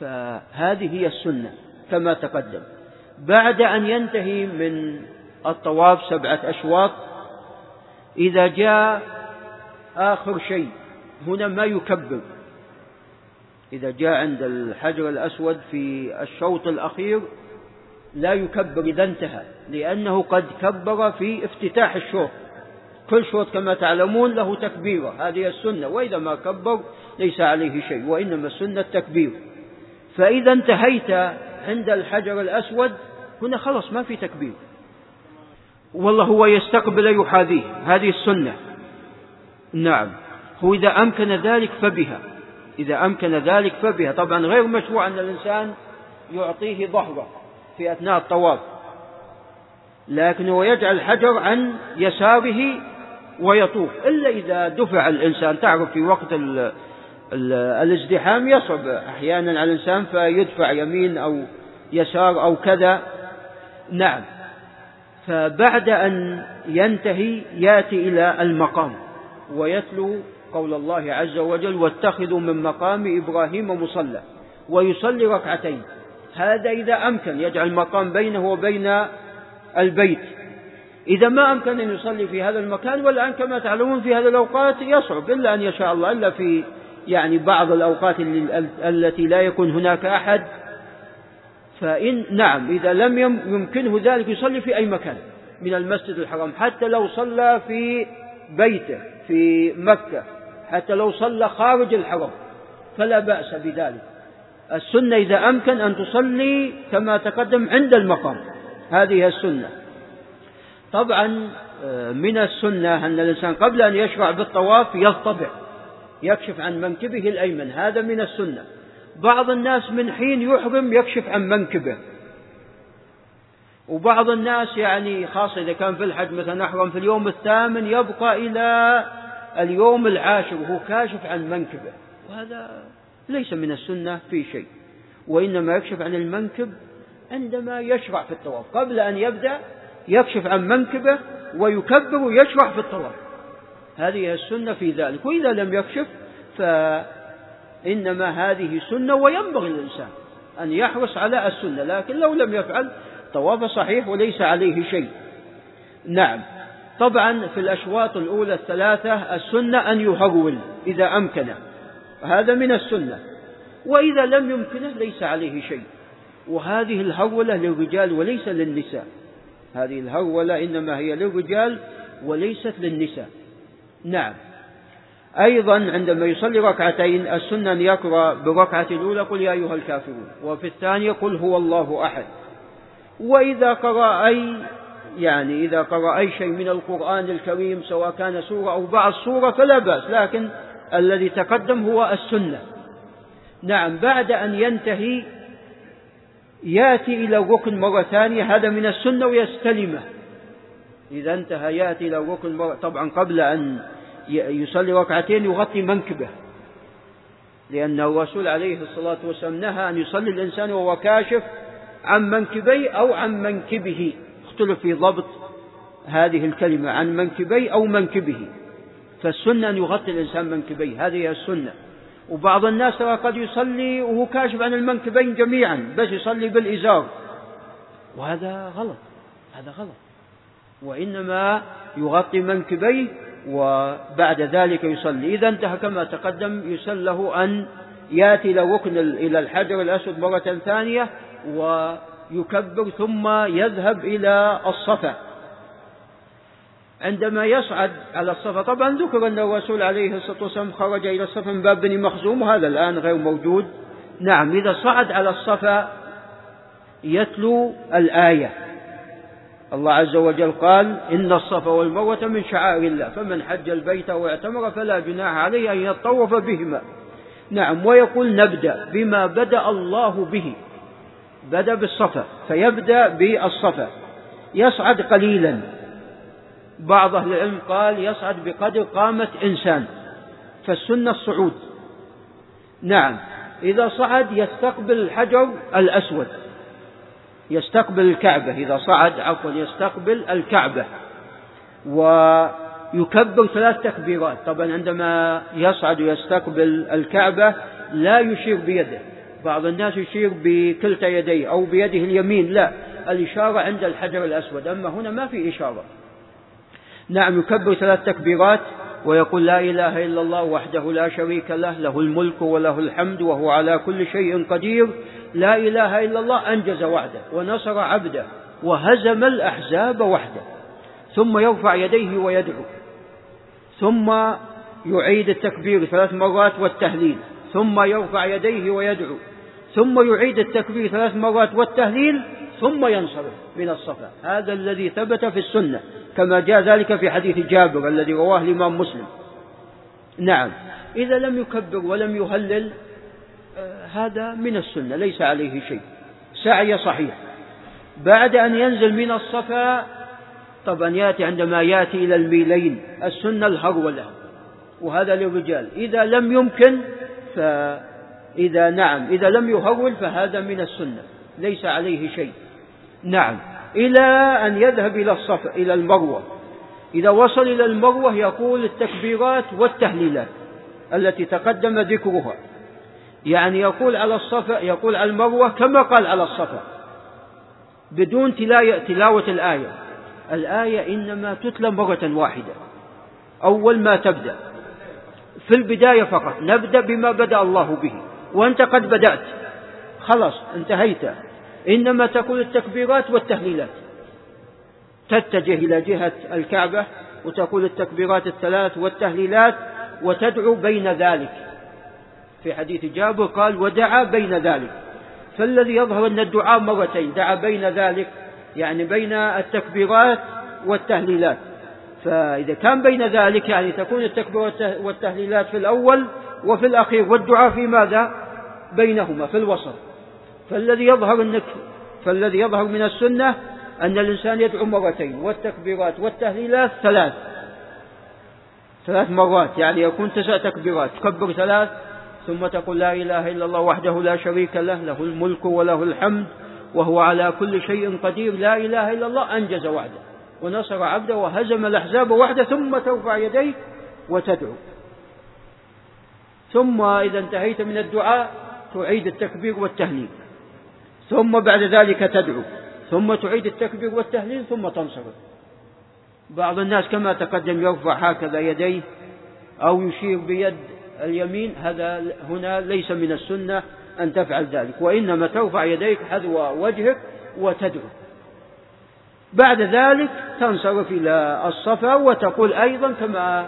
Speaker 1: فهذه هي السنة كما تقدم. بعد أن ينتهي من الطواف سبعة أشواط إذا جاء آخر شيء هنا ما يكبر. إذا جاء عند الحجر الأسود في الشوط الأخير لا يكبر إذا انتهى لأنه قد كبر في افتتاح الشوط. كل شوط كما تعلمون له تكبيرة هذه السنة وإذا ما كبر ليس عليه شيء وإنما السنة التكبير. فإذا انتهيت عند الحجر الأسود هنا خلص ما في تكبير. والله هو يستقبل يحاذيه هذه السنة. نعم. هو إذا أمكن ذلك فبها. إذا أمكن ذلك فبها. طبعا غير مشروع أن الإنسان يعطيه ظهره في أثناء الطواف. لكنه يجعل الحجر عن يساره ويطوف. إلا إذا دفع الإنسان. تعرف في وقت ال ال الازدحام يصعب أحيانا على الإنسان فيدفع يمين أو يسار أو كذا. نعم. فبعد أن ينتهي يأتي إلى المقام ويتلو قول الله عز وجل واتخذوا من مقام إبراهيم مصلى ويصلي ركعتين. هذا إذا أمكن يجعل مقام بينه وبين البيت. إذا ما أمكن أن يصلي في هذا المكان والآن كما تعلمون في هذه الأوقات يصعب إلا أن يشاء الله إلا في يعني بعض الأوقات التي لا يكون هناك أحد. فإن نعم إذا لم يمكنه ذلك يصلي في أي مكان من المسجد الحرام حتى لو صلى في بيته في مكة. حتى لو صلى خارج الحرم فلا بأس بذلك. السنة إذا أمكن أن تصلي كما تقدم عند المقام. هذه السنة. طبعا آه، من السنة أن الإنسان قبل أن يشرع بالطواف يضطبع يكشف عن منكبه الأيمن. هذا من السنة. بعض الناس من حين يحرم يكشف عن منكبه. وبعض الناس يعني خاصة إذا كان في الحج مثلا أحرم في اليوم الثامن يبقى إلى اليوم العاشر وهو كاشف عن منكبه وهذا ليس من السنة في شيء وإنما يكشف عن المنكب عندما يشرع في الطواف. قبل أن يبدأ يكشف عن منكبه ويكبر ويشرع في الطواف. هذه السنة في ذلك. وإذا لم يكشف فإنما هذه سنة وينبغي الإنسان أن يحرص على السنة. لكن لو لم يفعل طواف صحيح وليس عليه شيء. نعم. طبعا في الأشواط الأولى الثلاثة السنة أن يهرول إذا أمكن هذا من السنة وإذا لم يمكنه ليس عليه شيء وهذه الهرولة للرجال وليس للنساء هذه الهرولة إنما هي للرجال وليست للنساء. نعم. أيضا عندما يصلي ركعتين السنة أن يقرأ بالركعة الأولى قل يا أيها الكافرون وفي الثانية قل هو الله أحد. وإذا قرأ أي يعني إذا قرأ أي شيء من القرآن الكريم سواء كان سورة أو بعض سورة فلا بأس لكن الذي تقدم هو السنة. نعم بعد أن ينتهي يأتي إلى الركن مرة ثانية هذا من السنة ويستلمه. إذا انتهى يأتي إلى الركن مرة طبعا قبل أن يصلي ركعتين يغطي منكبه. لأن الرسول عليه الصلاة والسلام نهى أن يصلي الإنسان وهو كاشف عن منكبيه أو عن منكبه. اختلف في ضبط هذه الكلمة عن منكبي أو منكبه. فالسنة أن يغطي الإنسان منكبيه هذه هي السنة. وبعض الناس ترى قد يصلي وهو كاشف عن المنكبين جميعا بس يصلي بالإزار. وهذا غلط هذا غلط. وإنما يغطي منكبيه وبعد ذلك يصلي. إذا انتهى كما تقدم يسل له أن يأتي إلى ركن إلى الحجر الأسود مرة ثانية ويكبر ثم يذهب إلى الصفا. عندما يصعد على الصفا طبعا ذكر أن الرسول عليه الصلاة والسلام خرج إلى الصفا من باب بني مخزوم وهذا الآن غير موجود. نعم إذا صعد على الصفا يتلو الآية. الله عز وجل قال إن الصفا والمروة من شعائر الله فمن حج البيت واعتمر فلا جناح عليه أن يطوف بهما. نعم ويقول نبدأ بما بدأ الله به. بدأ بالصفا فيبدأ بالصفا. يصعد قليلا. بعض أهل العلم قال يصعد بقدر قامة إنسان. فالسنة الصعود. نعم. إذا صعد يستقبل الحجر الأسود. يستقبل الكعبة. إذا صعد عفوا يستقبل الكعبة. ويكبر ثلاث تكبيرات. طبعا عندما يصعد ويستقبل الكعبة لا يشير بيده. بعض الناس يشير بكلتا يديه أو بيده اليمين لا الإشارة عند الحجر الأسود أما هنا ما في إشارة. نعم يكبر ثلاث تكبيرات ويقول لا إله إلا الله وحده لا شريك له له الملك وله الحمد وهو على كل شيء قدير. لا إله إلا الله أنجز وعده ونصر عبده وهزم الأحزاب وحده ثم يرفع يديه ويدعو ثم يعيد التكبير ثلاث مرات والتهليل. ثم يرفع يديه ويدعو ثم يعيد التكبير ثلاث مرات والتهليل ثم ينصرف من الصفا. هذا الذي ثبت في السنة كما جاء ذلك في حديث جابر الذي رواه الإمام مسلم. نعم. إذا لم يكبر ولم يهلل آه، هذا من السنة ليس عليه شيء. سعي صحيح. بعد أن ينزل من الصفا طبعا يأتي عندما يأتي إلى الميلين السنة الهرولة وهذا للرجال. إذا لم يمكن فإذا نعم إذا لم يهول فهذا من السنة ليس عليه شيء. نعم إلى أن يذهب إلى الصفا إلى المروة. إذا وصل إلى المروة يقول التكبيرات والتهليلات التي تقدم ذكرها. يعني يقول على الصفا يقول على المروة كما قال على الصفا بدون تلاوة الآية. الآية إنما تتلى مرة واحدة. أول ما تبدأ. في البداية فقط. نبدأ بما بدأ الله به. وأنت قد بدأت. خلاص انتهيت. إنما تقول التكبيرات والتهليلات تتجه إلى جهة الكعبة وتقول التكبيرات الثلاث والتهليلات وتدعو بين ذلك. في حديث جابر قال ودعا بين ذلك. فالذي يظهر أن الدعاء مرتين دعا بين ذلك يعني بين التكبيرات والتهليلات فإذا كان بين ذلك يعني تكون التكبيرات والتهليلات في الأول وفي الأخير والدعاء في ماذا؟ بينهما في الوسط. فالذي يظهر أنك فالذي يظهر من السنة أن الإنسان يدعو مرتين والتكبيرات والتهليلات ثلاث. ثلاث مرات يعني يكون تسع تكبيرات تكبر ثلاث ثم تقول لا إله إلا الله وحده لا شريك له له الملك وله الحمد وهو على كل شيء قدير لا إله إلا الله أنجز وعده ونصر عبده وهزم الأحزاب وحده ثم ترفع يديك وتدعو. ثم إذا انتهيت من الدعاء تعيد التكبير والتهليل. ثم بعد ذلك تدعو. ثم تعيد التكبير والتهليل ثم تنصرف بعض الناس كما تقدم يرفع هكذا يديه أو يشير بيد اليمين هذا هنا ليس من السنة أن تفعل ذلك. وإنما ترفع يديك حذو وجهك وتدعو. بعد ذلك تنصرف إلى الصفا وتقول أيضا كما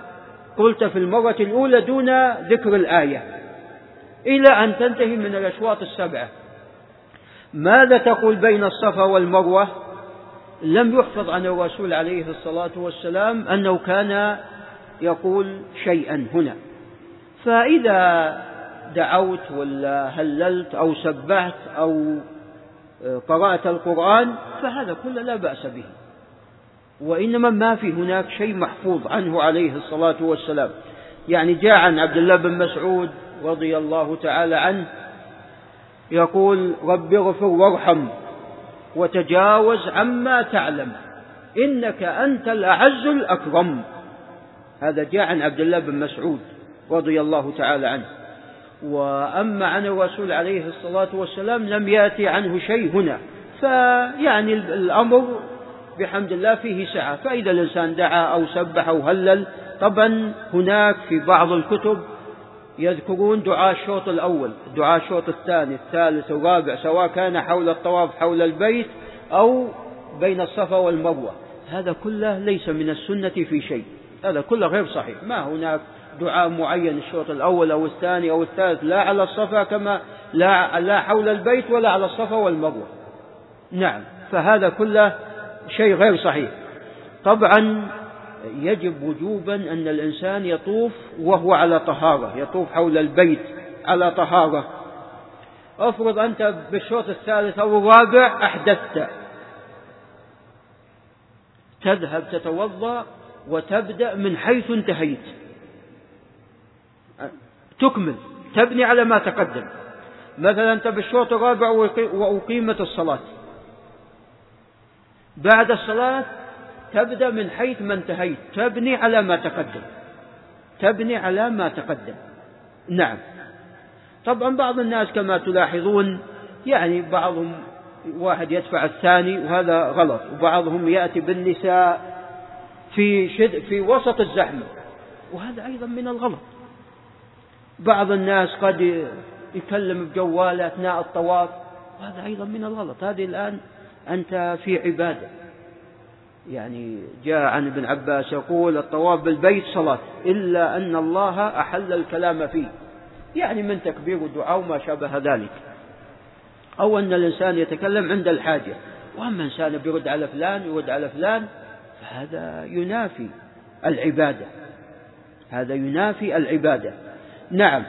Speaker 1: قلت في المرة الأولى دون ذكر الآية. إلى أن تنتهي من الأشواط السبعة. ماذا تقول بين الصفا والمروة؟ لم يحفظ عن الرسول عليه الصلاة والسلام أنه كان يقول شيئا هنا. فإذا دعوت ولا هللت أو سبحت أو قرأت القرآن فهذا كله لا بأس به. وإنما ما في هناك شيء محفوظ عنه عليه الصلاة والسلام. يعني جاء عن عبد الله بن مسعود رضي الله تعالى عنه يقول رب اغفر وارحم وتجاوز عما تعلم إنك أنت الأعز الأكرم. هذا جاء عن عبد الله بن مسعود رضي الله تعالى عنه. وأما عن الرسول عليه الصلاة والسلام لم يأتي عنه شيء هنا. فيعني الأمر بحمد الله فيه سعة. فإذا الإنسان دعا أو سبح أو هلل طبعا هناك في بعض الكتب يذكرون دعاء الشوط الأول دعاء الشوط الثاني الثالث الرابع سواء كان حول الطواف حول البيت أو بين الصفا والمروة. هذا كله ليس من السنة في شيء. هذا كله غير صحيح. ما هناك دعاء معين الشوط الأول أو الثاني أو الثالث لا على الصفا كما لا, لا حول البيت ولا على الصفا والمروة. نعم فهذا كله شيء غير صحيح. طبعا يجب وجوبا أن الإنسان يطوف وهو على طهارة يطوف حول البيت على طهارة. افرض أنت بالشوط الثالث أو الرابع أحدثت. تذهب تتوضأ وتبدأ من حيث انتهيت. تكمل تبني على ما تقدم. مثلا أنت بالشوط الرابع وأقيمت الصلاة. بعد الصلاة تبدأ من حيث ما انتهيت تبني على ما تقدم. تبني على ما تقدم. نعم. طبعا بعض الناس كما تلاحظون يعني بعضهم واحد يدفع الثاني وهذا غلط وبعضهم يأتي بالنساء في شد في وسط الزحمة وهذا أيضا من الغلط. بعض الناس قد يكلم بجواله أثناء الطواف. وهذا أيضا من الغلط. هذه الآن أنت في عبادة. يعني جاء عن ابن عباس يقول الطواف بالبيت صلاة إلا أن الله أحل الكلام فيه. يعني من تكبير ودعاء وما شابه ذلك. أو أن الإنسان يتكلم عند الحاجة. وأما إنسان بيرد على فلان يرد على فلان فهذا ينافي العبادة. هذا ينافي العبادة. نعم.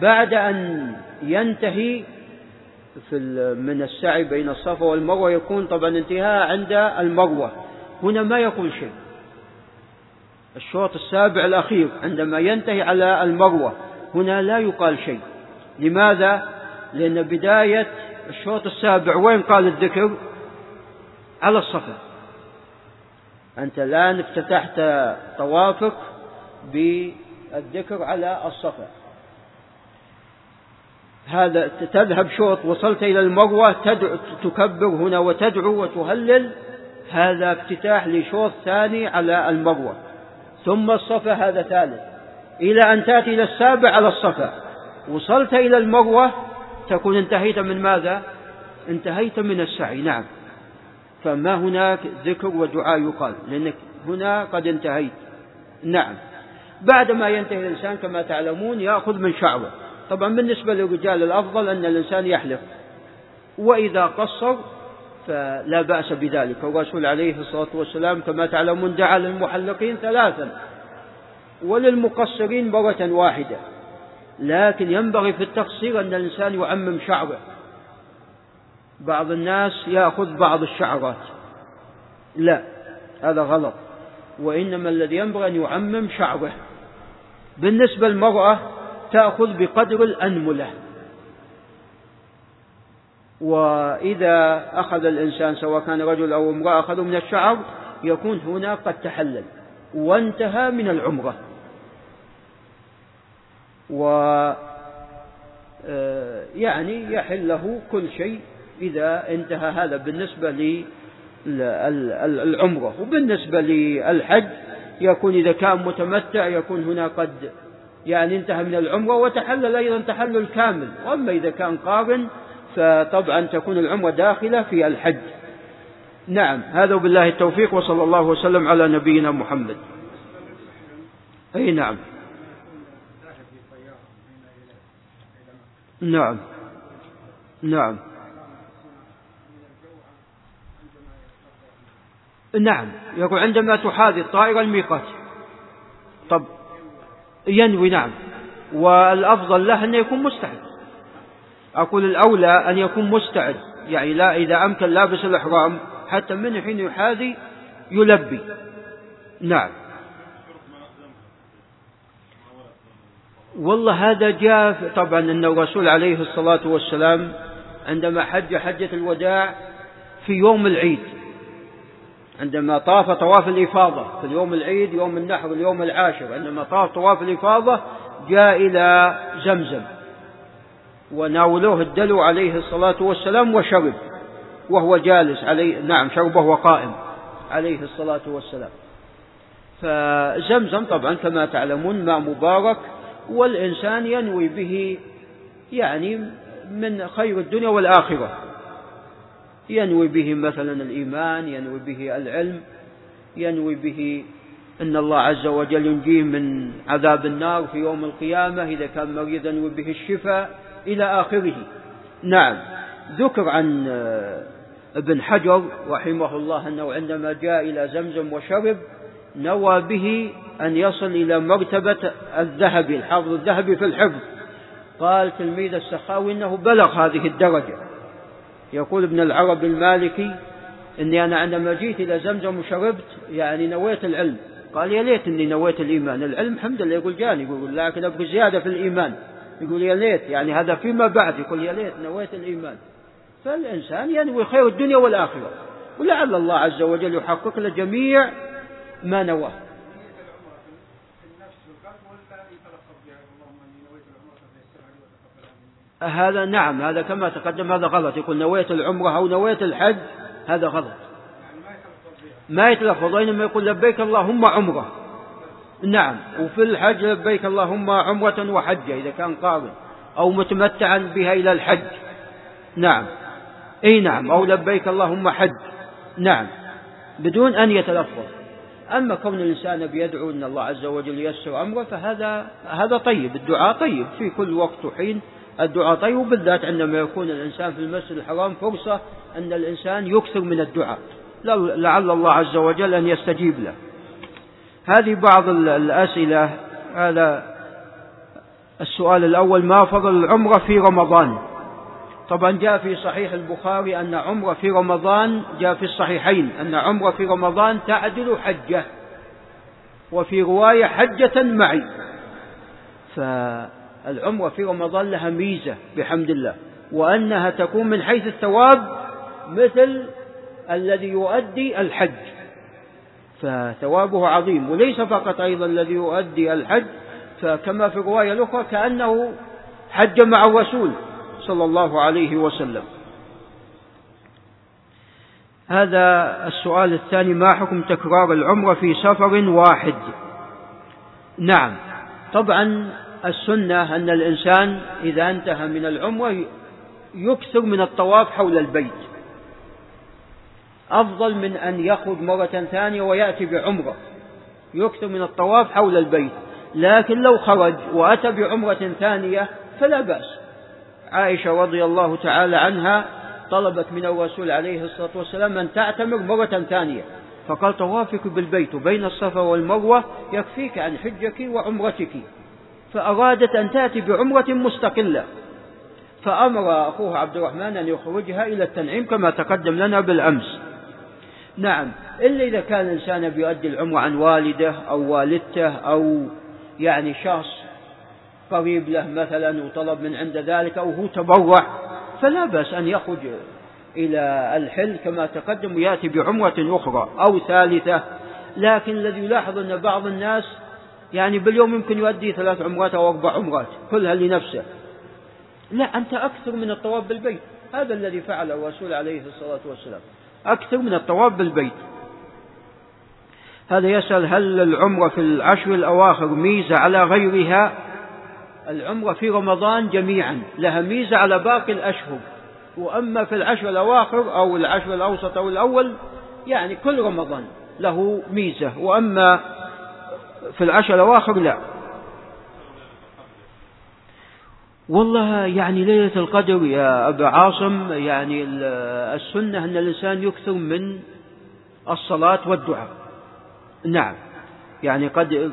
Speaker 1: بعد أن ينتهي في من السعي بين الصفا والمروة يكون طبعا انتهاء عند المروة. هنا ما يقول شيء. الشوط السابع الأخير عندما ينتهي على المروة هنا لا يقال شيء. لماذا؟ لأن بداية الشوط السابع وين قال الذكر؟ على الصفا. أنت الآن افتتحت طوافك بالذكر على الصفا. هذا تذهب شوط وصلت إلى المروة تدعو تكبر هنا وتدعو وتهلل. هذا افتتاح لشوط ثاني على المروة ثم الصفا هذا ثالث. إلى أن تأتي إلى السابع على الصفا. وصلت إلى المروة تكون انتهيت من ماذا؟ انتهيت من السعي. نعم. فما هناك ذكر ودعاء يقال لأنك هنا قد انتهيت. نعم. بعدما ينتهي الإنسان كما تعلمون يأخذ من شعره طبعا بالنسبة للرجال الأفضل أن الإنسان يحلق وإذا قصر فلا بأس بذلك. الرسول عليه الصلاة والسلام كما تعلمون دعا للمحلقين ثلاثا. وللمقصرين مرة واحدة. لكن ينبغي في التقصير أن الإنسان يعمم شعره. بعض الناس يأخذ بعض الشعرات. لا هذا غلط. وإنما الذي ينبغي أن يعمم شعره. بالنسبة للمرأة تأخذ بقدر الأنملة. وإذا أخذ الإنسان سواء كان رجل أو امرأة أخذوا من الشعر يكون هنا قد تحلل وانتهى من العمرة. و آه، يعني يحل له كل شيء إذا انتهى هذا بالنسبة للعمرة وبالنسبة للحج يكون إذا كان متمتع يكون هنا قد يعني انتهى من العمرة وتحلل أيضا تحلل كامل. وأما إذا كان قارن فطبعا تكون العمرة داخلة في الحج. نعم هذا بالله التوفيق وصلى الله وسلم على نبينا محمد. أي نعم. نعم. نعم. نعم. يقول عندما تحاذي الطائرة الميقات. طب ينوي نعم. والأفضل له أن يكون مستعد. أقول الأولى أن يكون مستعد يعني لا إذا أمكن لابس الإحرام حتى من حين يحاذي يلبي. نعم. والله هذا جاء طبعا أن الرسول عليه الصلاة والسلام عندما حج حجة الوداع في يوم العيد عندما طاف طواف الإفاضة في اليوم العيد يوم النحر اليوم العاشر عندما طاف طواف الإفاضة جاء إلى زمزم وناولوه الدلو عليه الصلاة والسلام وشرب وهو جالس عليه نعم شربه وهو قائم عليه الصلاة والسلام. فزمزم طبعا كما تعلمون ماء مبارك والإنسان ينوي به يعني من خير الدنيا والآخرة. ينوي به مثلا الإيمان ينوي به العلم ينوي به أن الله عز وجل ينجيه من عذاب النار في يوم القيامة إذا كان مريضا ينوي به الشفاء إلى آخره. نعم. ذكر عن ابن حجر رحمه الله أنه عندما جاء إلى زمزم وشرب نوى به أن يصل إلى مرتبة الذهبي الحافظ الذهبي في الحفظ. قال تلميذ السخاوي أنه بلغ هذه الدرجة. يقول ابن العرب المالكي إني أنا عندما جيت إلى زمزم وشربت يعني نويت العلم. قال يا ليت إني نويت الإيمان. العلم الحمد لله يقول جاني. يقول لكن أبغى زيادة في الإيمان. يقول يا ليت. يعني هذا فيما بعد. يقول يا ليت نويت الإيمان. فالإنسان ينوي خير الدنيا والآخرة. ولعل الله عز وجل يحقق له جميع ما نواه. هذا نعم هذا كما تقدم هذا غلط. يقول نويت العمرة أو نويت الحج هذا غلط. ما يتلفظ وإنما يقول لبيك اللهم عمرة. نعم وفي الحج لبيك اللهم عمرة وحجة إذا كان قارن أو متمتعا بها إلى الحج. نعم. أي نعم أو لبيك اللهم حج. نعم. بدون أن يتلفظ. أما كون الإنسان بيدعو أن الله عز وجل ييسر أمره فهذا هذا طيب الدعاء طيب في كل وقت وحين. الدعاء. طيب وبالذات عندما يكون الإنسان في المسجد الحرام فرصة أن الإنسان يكثر من الدعاء. لعل الله عز وجل أن يستجيب له. هذه بعض الأسئلة. هذا السؤال الأول ما فضل العمرة في رمضان؟ طبعا جاء في صحيح البخاري أن عمرة في رمضان جاء في الصحيحين أن عمرة في رمضان تعدل حجة وفي رواية حجة معي. فالعمرة في رمضان لها ميزة بحمد الله. وأنها تكون من حيث الثواب مثل الذي يؤدي الحج. فثوابه عظيم. وليس فقط أيضا الذي يؤدي الحج فكما في الرواية الأخرى كأنه حج مع الرسول صلى الله عليه وسلم. هذا السؤال الثاني ما حكم تكرار العمرة في سفر واحد؟ نعم. طبعا السنة أن الإنسان إذا انتهى من العمرة يكثر من الطواف حول البيت. أفضل من أن يخرج مرة ثانية ويأتي بعمرة. يكثر من الطواف حول البيت. لكن لو خرج وأتى بعمرة ثانية فلا بأس. عائشة رضي الله تعالى عنها طلبت من الرسول عليه الصلاة والسلام أن تعتمر مرة ثانية. فقال طوافك بالبيت بين الصفا والمروة يكفيك عن حجك وعمرتك. فأرادت أن تأتي بعمرة مستقلة. فأمر أخوه عبد الرحمن أن يخرجها إلى التنعيم كما تقدم لنا بالأمس. نعم إلا إذا كان الإنسان بيؤدي العمرة عن والده أو والدته أو يعني شخص قريب له مثلا وطلب من عند ذلك أو هو تبرع فلا بأس أن يخرج إلى الحل كما تقدم ويأتي بعمرة أخرى أو ثالثة. لكن الذي يلاحظ أن بعض الناس يعني باليوم يمكن يؤدي ثلاث عمرات أو أربع عمرات كلها لنفسه. لا أنت أكثر من الطواف بالبيت. هذا الذي فعله الرسول عليه الصلاة والسلام. أكثر من الطواف بالبيت. هذا يسأل هل العمرة في العشر الأواخر ميزة على غيرها؟ العمرة في رمضان جميعا لها ميزة على باقي الأشهر. وأما في العشر الأواخر أو العشر الأوسط أو الأول يعني كل رمضان له ميزة. وأما في العشر الأواخر لا. والله يعني ليلة القدر يا أبا عاصم يعني السنة أن الإنسان يكثر من الصلاة والدعاء. نعم. يعني قد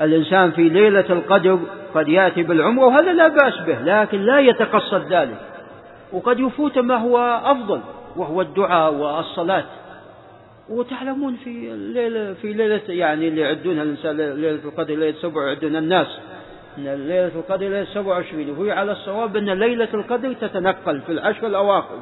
Speaker 1: الإنسان في ليلة القدر قد يأتي بالعمرة وهذا لا بأس به لكن لا يتقصد ذلك. وقد يفوت ما هو أفضل وهو الدعاء والصلاة. وتعلمون في الليلة في ليلة يعني اللي يعدونها الإنسان ليلة القدر ليلة سبع يعدون الناس. أن ليلة القدر ليلة سبع وعشرين وهي على الصواب أن ليلة القدر تتنقل في العشر الأواخر.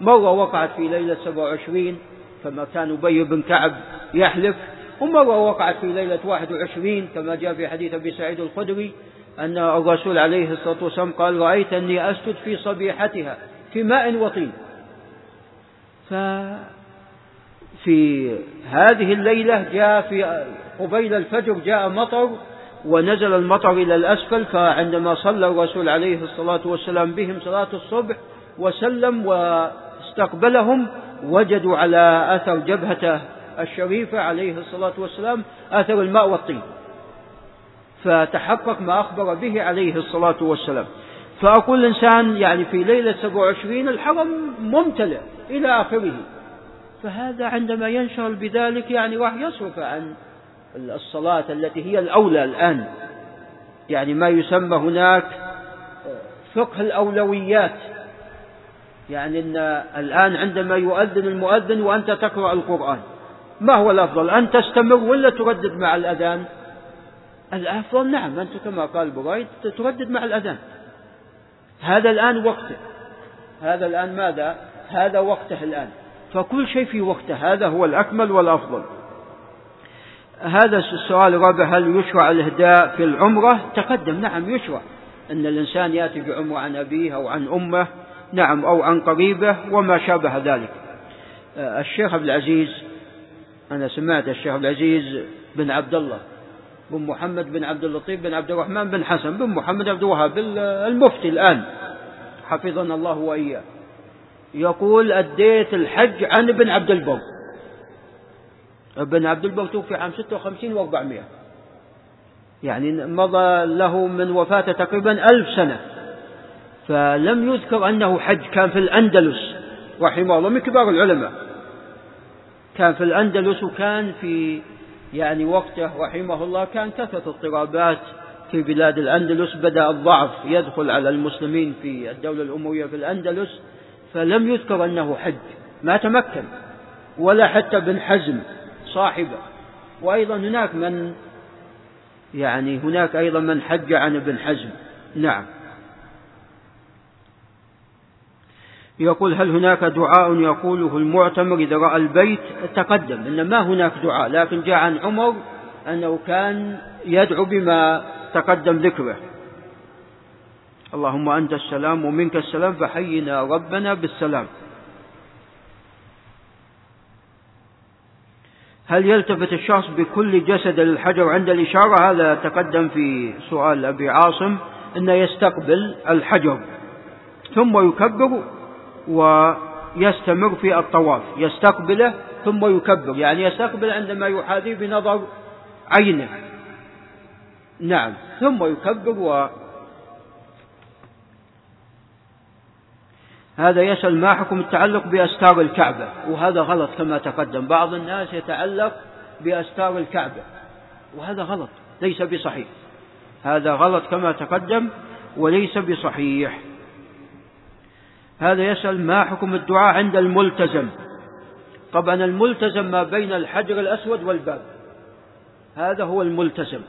Speaker 1: مرة وقعت في ليلة سبع وعشرين؟ كما كان أبي بن كعب يحلف. ومرة وقعت في ليلة واحد وعشرين؟ كما جاء في حديث أبي سعيد الخدري أن الرسول عليه الصلاة والسلام قال رأيت أني أسجد في صبيحتها في ماء وطين. ففي هذه الليلة جاء في قبيل الفجر جاء مطر ونزل المطر إلى الأسفل فعندما صلى الرسول عليه الصلاة والسلام بهم صلاة الصبح وسلم واستقبلهم وجدوا على أثر جبهته الشريفة عليه الصلاة والسلام أثر الماء والطين. فتحقق ما أخبر به عليه الصلاة والسلام. فأقول الإنسان يعني في ليلة 27 الحرم ممتلئ إلى آخره. فهذا عندما ينشغل بذلك يعني راح يصرف عن الصلاة التي هي الأولى الآن. يعني ما يسمى هناك فقه الأولويات. يعني أن الآن عندما يؤذن المؤذن وأنت تقرأ القرآن ما هو الأفضل؟ أن تستمر ولا تردد مع الأذان؟ الأفضل نعم أنت كما قال برايد تردد مع الأذان. هذا الآن وقته. هذا الآن ماذا؟ هذا وقته الآن. فكل شيء في وقته. هذا هو الأكمل والأفضل. هذا السؤال الرابع هل يشرع الإهداء في العمرة؟ تقدم نعم يشرع. أن الإنسان يأتي بعمرة عن أبيه أو عن أمه نعم أو عن قريبه وما شابه ذلك. الشيخ عبد العزيز أنا سمعت الشيخ عبد العزيز بن عبد الله بن محمد بن عبد اللطيف بن عبد الرحمن بن حسن بن محمد عبد الوهاب المفتي الآن. حفظنا الله وإياه. يقول أديت الحج عن ابن عبد البر. ابن عبد البر توفي عام 56 و400 يعني مضى له من وفاته تقريبا ألف سنة. فلم يذكر أنه حج كان في الأندلس. رحمه الله من كبار العلماء. كان في الأندلس وكان في يعني وقته رحمه الله كان كثرة اضطرابات في بلاد الأندلس. بدأ الضعف يدخل على المسلمين في الدولة الأموية في الأندلس. فلم يذكر أنه حج ما تمكن. ولا حتى ابن حزم صاحبه. وأيضا هناك من يعني هناك أيضا من حج عن ابن حزم. نعم. يقول هل هناك دعاء يقوله المعتمر إذا رأى البيت؟ تقدم. إن ما هناك دعاء لكن جاء عن عمر أنه كان يدعو بما تقدم ذكره. اللهم أنت السلام ومنك السلام فحينا ربنا بالسلام. هل يلتفت الشخص بكل جسد للحجر عند الإشارة؟ هذا تقدم في سؤال أبي عاصم أنه يستقبل الحجر ثم يكبر ويستمر في الطواف يستقبله ثم يكبر يعني يستقبل عندما يحاذيه بنظر عينه. نعم ثم يكبر هذا يسأل ما حكم التعلق بأستار الكعبة؟ وهذا غلط كما تقدم. بعض الناس يتعلق بأستار الكعبة وهذا غلط ليس بصحيح. هذا غلط كما تقدم وليس بصحيح. هذا يسأل ما حكم الدعاء عند الملتزم؟ طبعا الملتزم ما بين الحجر الأسود والباب. هذا هو الملتزم.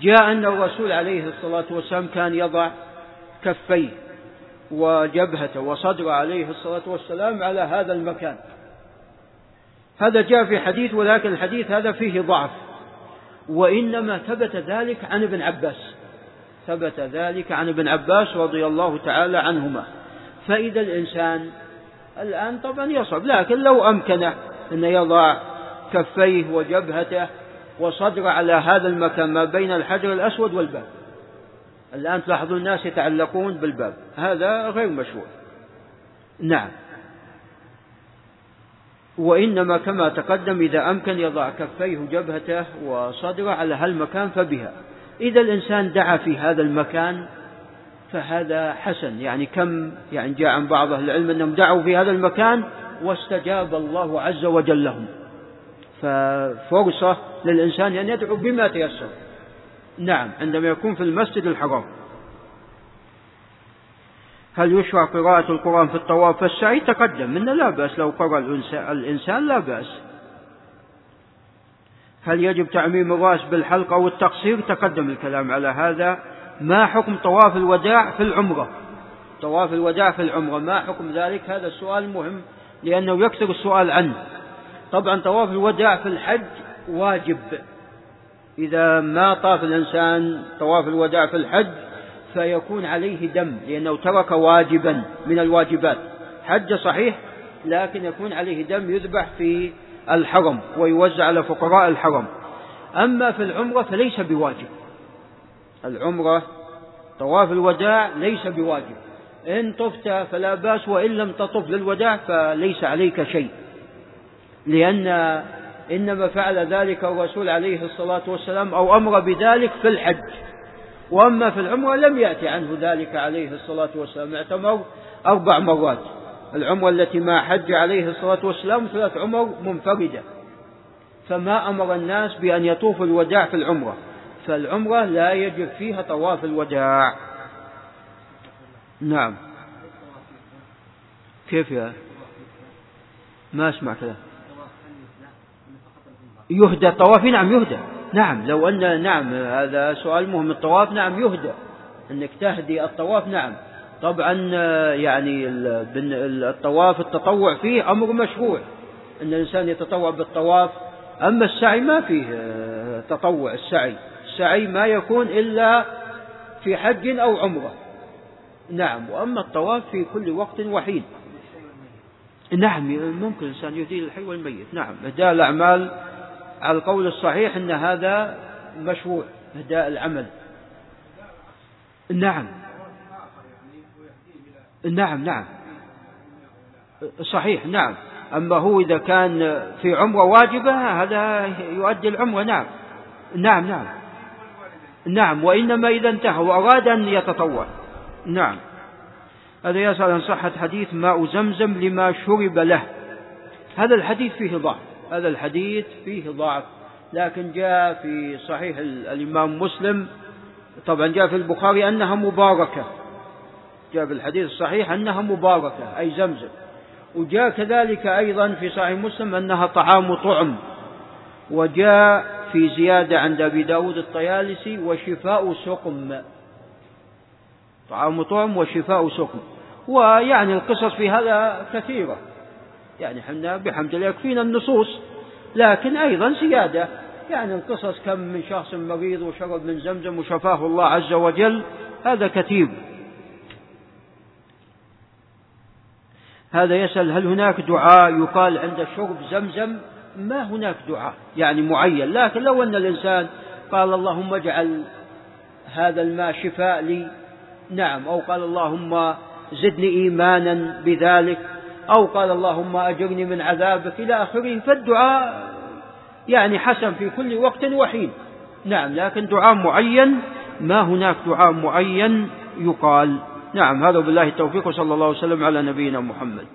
Speaker 1: جاء أن الرسول عليه الصلاة والسلام كان يضع كفيه. وجبهته وصدره عليه الصلاة والسلام على هذا المكان. هذا جاء في حديث ولكن الحديث هذا فيه ضعف. وإنما ثبت ذلك عن ابن عباس. ثبت ذلك عن ابن عباس رضي الله تعالى عنهما. فإذا الإنسان الآن طبعا يصعب لكن لو أمكنه أن يضع كفيه وجبهته وصدره على هذا المكان ما بين الحجر الأسود والباب. الآن تلاحظون الناس يتعلقون بالباب. هذا غير مشروع. نعم. وإنما كما تقدم إذا أمكن يضع كفيه جبهته وصدره على هالمكان فبها. إذا الإنسان دعا في هذا المكان فهذا حسن. يعني كم يعني جاء عن بعض أهل العلم أنهم دعوا في هذا المكان واستجاب الله عز وجل لهم. ففرصة للإنسان أن يدعو بما تيسر. نعم عندما يكون في المسجد الحرام. هل يشرع قراءة القرآن في الطواف والسعي تقدم إن لا بأس لو قرأ الإنسان لا بأس. هل يجب تعميم الرأس بالحلق أو التقصير؟ تقدم الكلام على هذا. ما حكم طواف الوداع في العمرة؟ طواف الوداع في العمرة ما حكم ذلك؟ هذا السؤال مهم لأنه يكثر السؤال عنه. طبعا طواف الوداع في الحج واجب. إذا ما طاف الإنسان طواف الوداع في الحج فيكون عليه دم لأنه ترك واجبا من الواجبات. حج صحيح لكن يكون عليه دم يذبح في الحرم ويوزع على فقراء الحرم. أما في العمرة فليس بواجب. العمرة طواف الوداع ليس بواجب. إن طفت فلا بأس وإن لم تطف للوداع فليس عليك شيء. لأن إنما فعل ذلك الرسول عليه الصلاة والسلام أو أمر بذلك في الحج. وأما في العمرة لم يأتي عنه ذلك عليه الصلاة والسلام اعتمر أربع مرات. العمرة التي ما حج عليه الصلاة والسلام ثلاث عمر منفردة. فما أمر الناس بأن يطوفوا الوداع في العمرة. فالعمرة لا يجب فيها طواف الوداع. نعم. كيف يا؟ ما أسمع كذا يهدى الطواف. نعم يهدى. نعم لو أن نعم هذا سؤال مهم. الطواف نعم يهدى. أنك تهدي الطواف نعم. طبعا يعني الطواف التطوع فيه أمر مشروع. أن الإنسان يتطوع بالطواف. أما السعي ما فيه تطوع السعي. السعي ما يكون إلا في حج أو عمرة. نعم وأما الطواف في كل وقت وحين. نعم ممكن الإنسان يهدي الحي والميت. نعم إهداء الأعمال القول الصحيح أن هذا مشروع إهداء العمل. نعم. نعم نعم. صحيح نعم. أما هو إذا كان في عمرة واجبة هذا يؤدي العمرة نعم. نعم نعم. نعم وإنما إذا انتهى وأراد أن يتطوع. نعم. هذا يسأل عن صحة حديث ماء زمزم لما شرب له. هذا الحديث فيه ضعف. هذا الحديث فيه ضعف لكن جاء في صحيح الإمام مسلم. طبعا جاء في البخاري أنها مباركة. جاء في الحديث الصحيح أنها مباركة أي زمزم. وجاء كذلك أيضا في صحيح مسلم أنها طعام طعم. وجاء في زيادة عند أبي داود الطيالسي وشفاء سقم. طعام طعم وشفاء سقم. ويعني القصص في هذا كثيرة. يعني حنا بحمد الله يكفينا النصوص. لكن أيضا زيادة. يعني القصص كم من شخص مريض وشرب من زمزم وشفاه الله عز وجل هذا كثير. هذا يسأل هل هناك دعاء؟ يقال عند شرب زمزم ما هناك دعاء يعني معين. لكن لو أن الإنسان قال اللهم اجعل هذا الماء شفاء لي نعم. أو قال اللهم زدني إيمانا بذلك. أو قال اللهم أجرني من عذابك إلى آخره فالدعاء يعني حسن في كل وقت وحين. نعم لكن دعاء معين ما هناك دعاء معين يقال. نعم هذا بالله التوفيق وصلى الله وسلم على نبينا محمد.